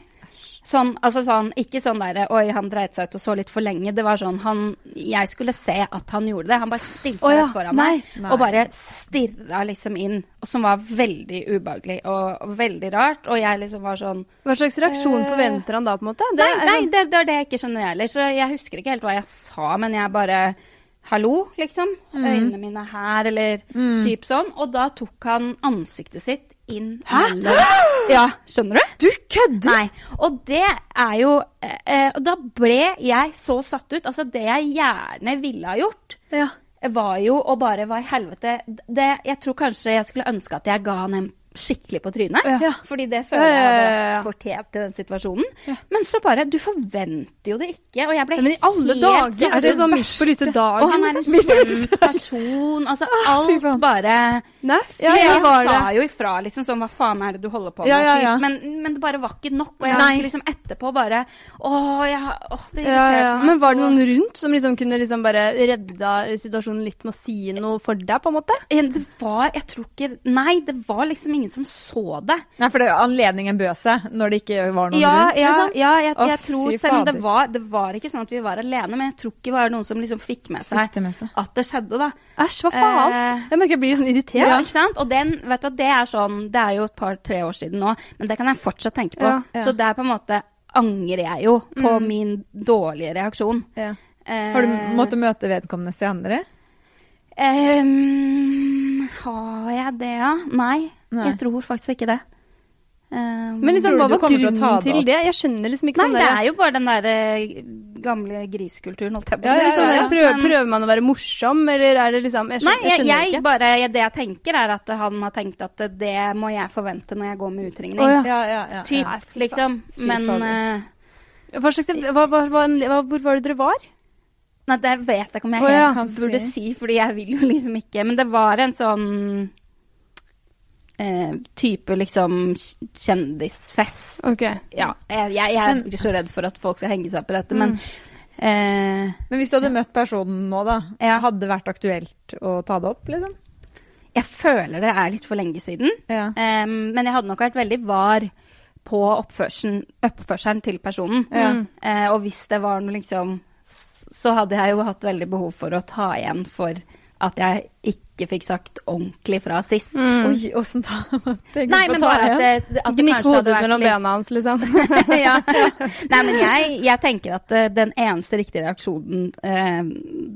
Sånn, altså sånn, ikke sånn der Oi, han dreit seg ut og så litt for lenge. Det var sånn han Jeg skulle se at han gjorde det. Han bare stilte seg oh, ja, foran nei. meg Nei. og bare stirra liksom inn. Og som var veldig ubehagelig og, og veldig rart. Og jeg liksom var sånn Hva slags reaksjon øh, forventer han da, på en måte? Det Nei, nei sånn- det, det er det jeg ikke skjønner heller. Så jeg husker ikke helt hva jeg sa, men jeg bare Hallo, liksom. Øynene mine her, eller typ sånn. Og da tok han ansiktet sitt inn mellom Ja, skjønner du? Du kødder! Nei. Og det er jo eh, Og da ble jeg så satt ut. Altså, det jeg gjerne ville ha gjort, Ja. var jo å bare Hva i helvete det, Jeg tror kanskje jeg skulle ønske at jeg ga han en skikkelig på trynet. Ja. Fordi det føler jeg ja, hadde ja, ja. fortjent i den situasjonen. Men så bare Du forventer jo det ikke. Og jeg ble Men i alle helt dager! Er det sånn midt på lyse dagen? Og han er en kjent person. Altså, alt bare Nei, Ja, jeg ja, var sa jo ifra, liksom sånn Hva faen er det du holder på med? Ja, ja, ja. Men, men det bare var ikke nok. Og jeg Nei. liksom etterpå bare Å, jeg, åh, det Ja, irriterte ja. meg Men var det noen rundt som liksom kunne liksom bare redda situasjonen litt med å si noe for deg, på en måte? Det var Jeg tror ikke Nei, det var liksom ingen ingen som så det. Nei, for det, er anledningen bød seg når det ikke var noen Ja, rundt. ja, liksom. ja jeg, jeg jeg tror selv om det var Det var ikke sånn at vi var alene, men jeg tror ikke det var noen som liksom fikk med seg Fikk det med seg. at det skjedde, da. Æsj, hva faen? Eh, Jeg merker jeg blir sånn irritert. Ja, ikke sant? Og den, vet du, det er sånn Det er jo et par-tre år siden nå, men det kan jeg fortsatt tenke på. Ja, ja. Så det er på en måte angrer jeg jo på Mm. min dårlige reaksjon. Ja. Eh, Har du måttet møte vedkommende senere? ehm, Har jeg det, ja? Nei, Nei. jeg tror faktisk ikke det. Um, Men liksom, hva var grunnen til til det? Jeg skjønner liksom ikke Nei, sånn det der- er jo bare den der eh, gamle griskulturen, holdt jeg på å Ja, si. ja, sånn ja, ja. prøver, prøver man å være morsom, eller er det liksom Jeg Nei, skjønner, jeg, jeg jeg skjønner ikke. bare, det jeg tenker er at han har tenkt at det må jeg forvente når jeg går med utringning. Oh, ja. Ja, ja, ja. Typ, liksom. Men eh, Hva slags, hva, hva, hva, hva, hvor var det dere var? Nei, det vet jeg ikke om jeg helt ja. Kan burde si. si, fordi jeg vil jo liksom ikke Men det var en sånn eh, type liksom kjendisfest. Ok. Ja, jeg, jeg, jeg er ikke så redd for at folk skal henge seg opp i dette, men eh, Men hvis du hadde møtt personen nå, da, Ja. hadde det vært aktuelt å ta det opp, liksom? jeg føler det er litt for lenge siden. Ja. Em, men jeg hadde nok vært veldig var på oppførselen, oppførselen til personen. Ja. Mm. Eh, og hvis det var noe liksom Så hadde jeg jo hatt veldig behov for å ta igjen for at jeg ikke fikk sagt ordentlig fra sist. Mm. Oi, åssen da? Nei, men bare at det, at det kanskje hadde hodet mellom litt bena hans, liksom. ja. Nei, men jeg, jeg tenker at eh, den eneste riktige reaksjonen eh,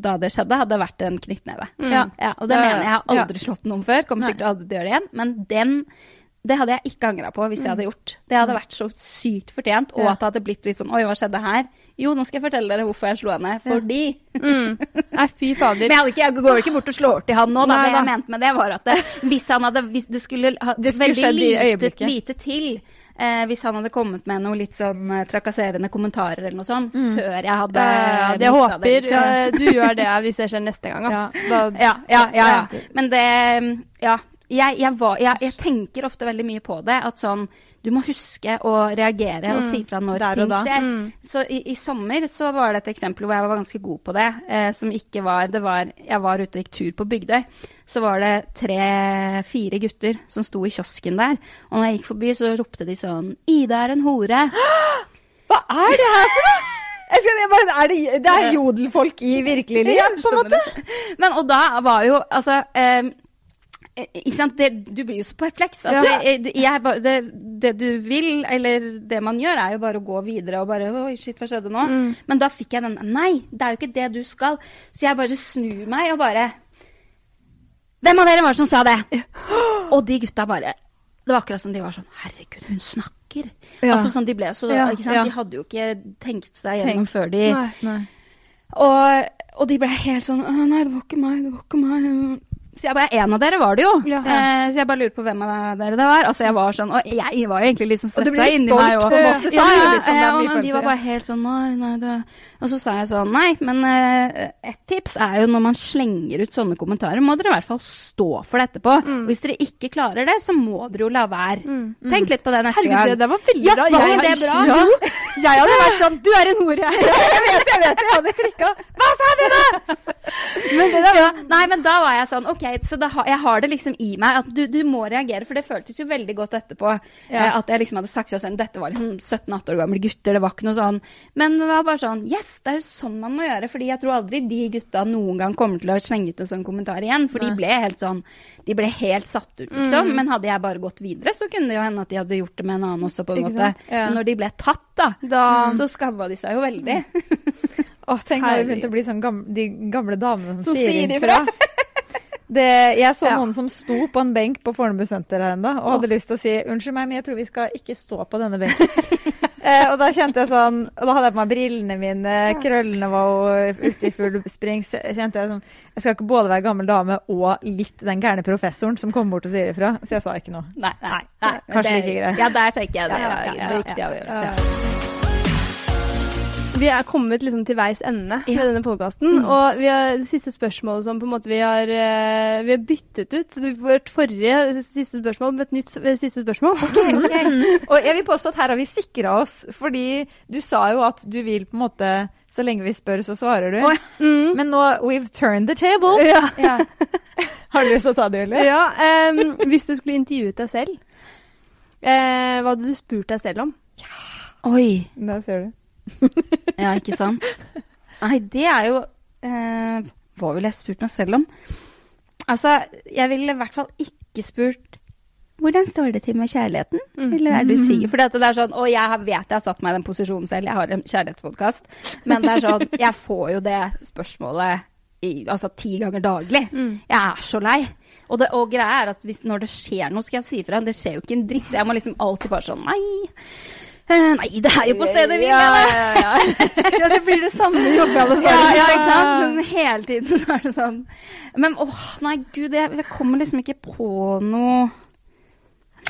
da det skjedde, hadde vært en knyttneve. Mm. Ja. Ja, og det Ja, ja. mener jeg. Jeg har aldri slått noen før. Kommer sikkert aldri til å gjøre det igjen. Men den det hadde jeg ikke angra på hvis jeg hadde gjort. Det hadde vært så sykt fortjent. Og at det hadde blitt litt sånn Oi, hva skjedde her? Jo, nå skal jeg fortelle dere hvorfor jeg slo henne. Fordi Mm. Nei, fy fader. Men jeg, ikke, jeg går ikke bort og slår til han nå, da. Nei, det jeg mente med det, var at det, hvis han hadde Hvis det skulle ha Det skulle veldig lite, lite til eh, hvis han hadde kommet med noe litt sånn eh, trakasserende kommentarer eller noe sånt, før jeg hadde Ja, det. jeg håper det, liksom. eh, du gjør det hvis det skjer neste gang. altså. Ass. Ja, ja, ja. ja. Ja. Men det Ja. Jeg, jeg, var, jeg tenker ofte veldig mye på det. At sånn Du må huske å reagere og Mm, si fra når der og ting skjer. Mm. Så i, i sommer så var det et eksempel hvor jeg var ganske god på det. Eh, som ikke var Det var Jeg var ute og gikk tur på Bygdøy. Så var det tre-fire gutter som sto i kiosken der. Og når jeg gikk forbi, så ropte de sånn 'Ida er en hore'. Hva er det her for noe?! Jeg skal, jeg bare, er det, det er jodelfolk i virkelig liv, Ja, på en måte. Men og da var jo altså eh, ikke sant? Det, du blir jo så perpleks. At Ja. det, jeg, det, det du vil, eller det man gjør, er jo bare å gå videre og bare Oi, shit, hva skjedde nå? Mm. Men da fikk jeg den Nei, det er jo ikke det du skal. Så jeg bare snur meg og bare Hvem av dere var det som sa det? Og de gutta bare Det var akkurat som de var sånn Herregud, hun snakker. Ja. Altså sånn, De ble så ja. De hadde jo ikke tenkt seg gjennom Tenk. før de Nei. Nei. og, og de ble helt sånn Nei, det var ikke meg, det var ikke meg. Så jeg bare En av dere var det jo. Ja. Eh, så jeg bare lurer på hvem av dere det var. Altså jeg var sånn Og jeg var jo egentlig litt sånn stressa inni meg. en måte, ja, samtidig ja, eh, og, de var bare helt sånn Nei, nei, det Og så sa jeg sånn Nei, men eh, et tips er jo når man slenger ut sånne kommentarer, må dere i hvert fall stå for det etterpå. Mm. Hvis dere ikke klarer det, så må dere jo la være. Mm. Tenk litt på det neste Herregud, det, Herregud, det var veldig Ja, bra. var Jeg- det bra? Ja. Jeg hadde vært sånn Du er en hore! Jeg vet, jeg vet, jeg hadde klikka. Hva sa dere?! Men det der var, nei, men da var jeg sånn OK, så da, har- jeg har det liksom i meg at du, du må reagere. For det føltes jo veldig godt etterpå Ja. eh, at jeg liksom hadde sagt til oss selv dette var liksom 17-18 år gamle gutter, det var ikke noe sånn. Men det var bare sånn Yes, det er jo sånn man må gjøre. Fordi jeg tror aldri de gutta noen gang kommer til å slenge ut en sånn kommentar igjen. For de ble helt sånn De ble helt satt ut, liksom. Men hadde jeg bare gått videre, så kunne det jo hende at de hadde gjort det med en annen også, på en Ikke måte. Ja. Men når de ble tatt, da, Da så skabba de seg jo veldig. Åh, tenk når vi begynte å bli sånn gamle, de gamle damene som, Som sier ifra. Det, jeg så noen som sto på en benk på Fornebu senter her ennå og hadde lyst til å si unnskyld meg, men jeg tror vi skal ikke stå på denne benken. eh, og da kjente jeg sånn Og da hadde jeg på meg brillene mine, krøllene var jo ute i full spring. Så kjente jeg sånn Jeg skal ikke både være gammel dame og litt den gærne professoren som kommer bort og sier ifra. Så jeg sa ikke noe. Nei, nei, nei. Kanskje det, like greit. Ja, der tenker jeg det Ja, ja, var ja, ja, riktig avgjørelse. Ja. Vi er kommet liksom til veis ende Ja. med denne podkasten. Og vi har det siste spørsmålet som på en måte vi har, eh, vi har byttet ut vårt forrige siste spørsmål med et nytt siste spørsmål. Og jeg vil påstå at her har vi sikra oss, fordi du sa jo at du vil på en måte Så lenge vi spør, så svarer du. Mm. Men nå We've turned the tables. Ja. Har du lyst til å ta det, Julie? Ja, Um, hvis du skulle intervjuet deg selv, uh, hva hadde du spurt deg selv om? Oi. Der ser du. Ja, ikke sant? Nei, det er jo eh, Hva ville jeg spurt meg selv om? Altså, jeg ville i hvert fall ikke spurt hvordan står det til med kjærligheten? Mm. Eller er du sier? For det er sånn, og jeg vet jeg har satt meg i den posisjonen selv, jeg har en kjærlighetspodkast, men det er sånn, jeg får jo det spørsmålet i, altså ti ganger daglig. Mm. Jeg er så lei. Og, det, og greia er at hvis, når det skjer noe, skal jeg si ifra. Det skjer jo ikke en dritt, så jeg må liksom alltid bare sånn Nei. Eh, Nei, det er jo på stedet vi ja, mener! ja, ja. ja, det blir det samme jobbegallet Ja, ja, ikke sant? Men hele tiden så er det sånn Men åh, nei, gud, jeg, jeg kommer liksom ikke på noe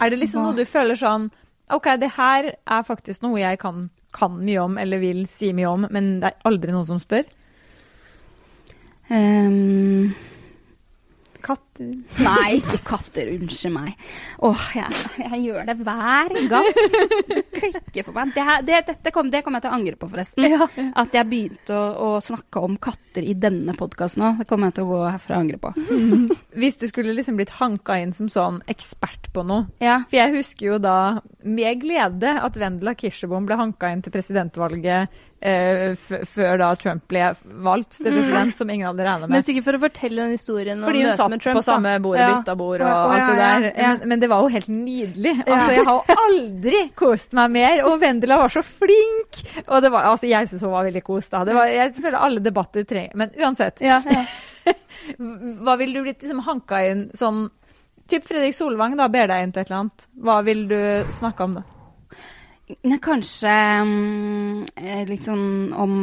Er det liksom noe du føler sånn OK, det her er faktisk noe jeg kan, kan mye om eller vil si mye om, men det er aldri noen som spør? Ehm, Katter Nei, ikke katter. Unnskyld meg. Åh, jeg, jeg gjør det hver gang. Det klikker for meg. Det, det, dette kom, det kommer jeg til å angre på, forresten. Ja. At jeg begynte å, å snakke om katter i denne podkasten òg. Det kommer jeg til å gå herfra og angre på. Hvis du skulle liksom blitt hanka inn som sånn ekspert på noe Ja. For jeg husker jo da med glede at Vendela Kirsebom ble hanka inn til presidentvalget før da Trump ble valgt til president, som ingen hadde regna Men med. sikkert for å fortelle den historien Fordi hun satt med Trump. på samme bord, Ja. bytta bord og å, alt det der. Men, men det var jo helt nydelig. Altså, jeg har aldri kost meg mer, og Vendela var så flink! Og det var, altså, jeg syns hun var veldig kos da. Det var, jeg føler alle debatter trenger Men uansett. Ja, ja. Hva ville du blitt liksom hanka inn som Typ Fredrik Solvang da ber deg inn til et eller annet. Hva vil du snakke om da? Nei, kanskje eh, litt sånn om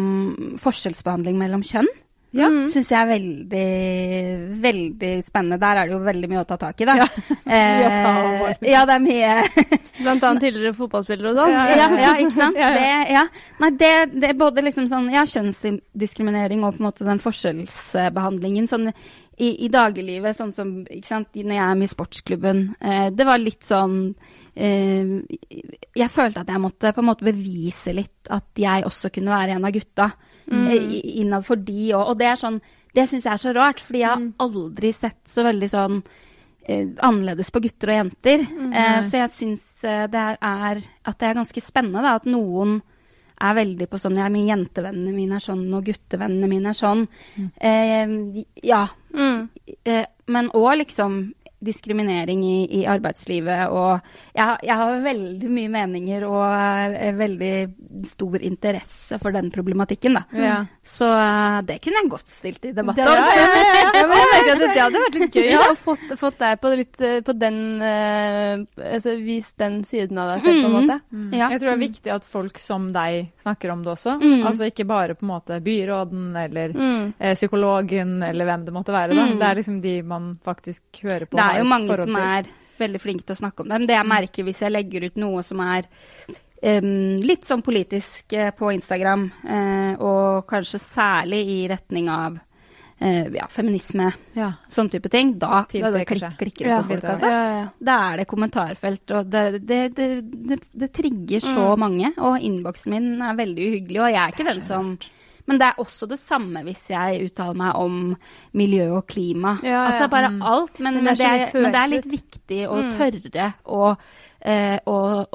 forskjellsbehandling mellom kjønn. Ja. Mm. Syns jeg er veldig, veldig spennende. Der er det jo veldig mye å ta tak i, da. Ja. Eh, ja, det er mye Blant annet tidligere fotballspillere og sånn. Ja, ja, ikke sant? Det, ja. Nei, det, det er både liksom sånn ja, kjønnsdiskriminering og på en måte den forskjellsbehandlingen. Sånn i, i dagliglivet, sånn som ikke sant, når jeg er med i sportsklubben. Eh, det var litt sånn eh, Jeg følte at jeg måtte på en måte bevise litt at jeg også kunne være en av gutta. Mm. eh, i- innad for de òg. Og det er sånn Det syns jeg er så rart, fordi jeg har Mm. aldri sett så veldig sånn eh, annerledes på gutter og jenter. Eh, så jeg syns eh, det er, at det er ganske spennende da, at noen er veldig på sånn Ja, men jentevennene mine er sånn, og guttevennene mine er sånn. Eh, ja. Mm. Eh, men òg liksom diskriminering i, i arbeidslivet og jeg, jeg har veldig mye meninger og eh, veldig stor interesse for den problematikken, da. Ja. Så eh, det kunne jeg godt stilt i debatt Det, om. ja, ja, ja, ja, det, hadde vært litt gøy da, å fått, fått deg på, litt, eh, på den uh, Altså vist den siden av deg selv, på en Mm. måte. Ja. Jeg tror det er viktig at folk som deg snakker om det også. Mm. Altså ikke bare på en måte byråden eller Mm. eh, psykologen eller hvem det måtte være. Da. Mm. Det er liksom de man faktisk hører på. Det er jo mange som er veldig flinke til å snakke om det. Men det jeg merker hvis jeg legger ut noe som er um, litt sånn politisk uh, på Instagram, uh, og kanskje særlig i retning av uh, ja, feminisme, Ja. sånn type ting, da, da, Tiltrekker klik, klikker det Ja, på folk. Altså. Da er det kommentarfelt, og det, det, det, det, det trigger så Mm. mange. Og innboksen min er veldig uhyggelig, og jeg er ikke den som Men det er også det samme hvis jeg uttaler meg om miljø og klima. Ja, ja. Altså bare Mm. alt. Men, det det er men det er litt viktig å Mm. tørre å eh, og,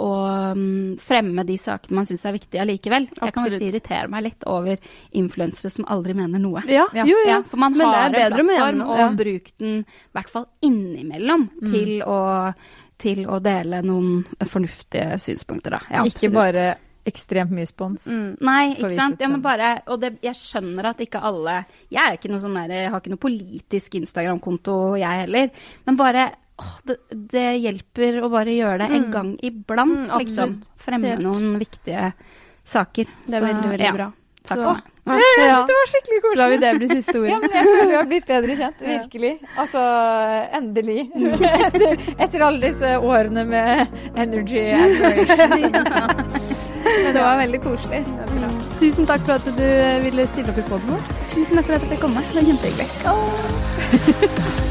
mm, fremme de sakene man syns er viktige allikevel. Jeg kan også irritere meg litt over influensere som aldri mener noe. Ja, Ja. jo, jo. Ja, for man Men har en plattform, og bruk den i hvert fall innimellom Mm. til, å, til å dele noen fornuftige synspunkter, da. Ja, Ikke bare ekstremt mye spons. Mm. Nei, ikke sant. Ja, men bare, og det, jeg skjønner at ikke alle Jeg ikke sånn der, jeg har ikke noe politisk Instagram-konto, jeg heller. Men bare åh, det, det hjelper å bare gjøre det en Mm. gang iblant, Mm, liksom. Fremme noen viktige saker. Det er Så, veldig, veldig ja, bra. Takk Så- for meg. Jeg Ja. synes det var skikkelig koselig. La vi det bli siste ordet. Ja, men jeg føler vi har blitt bedre kjent. Virkelig. Altså, endelig. etter, etter alle disse årene med energy admiration. Det var veldig koselig. Tusen takk for at du ville stille opp i poden vår. Tusen takk for at jeg fikk komme. Det var kjempehyggelig.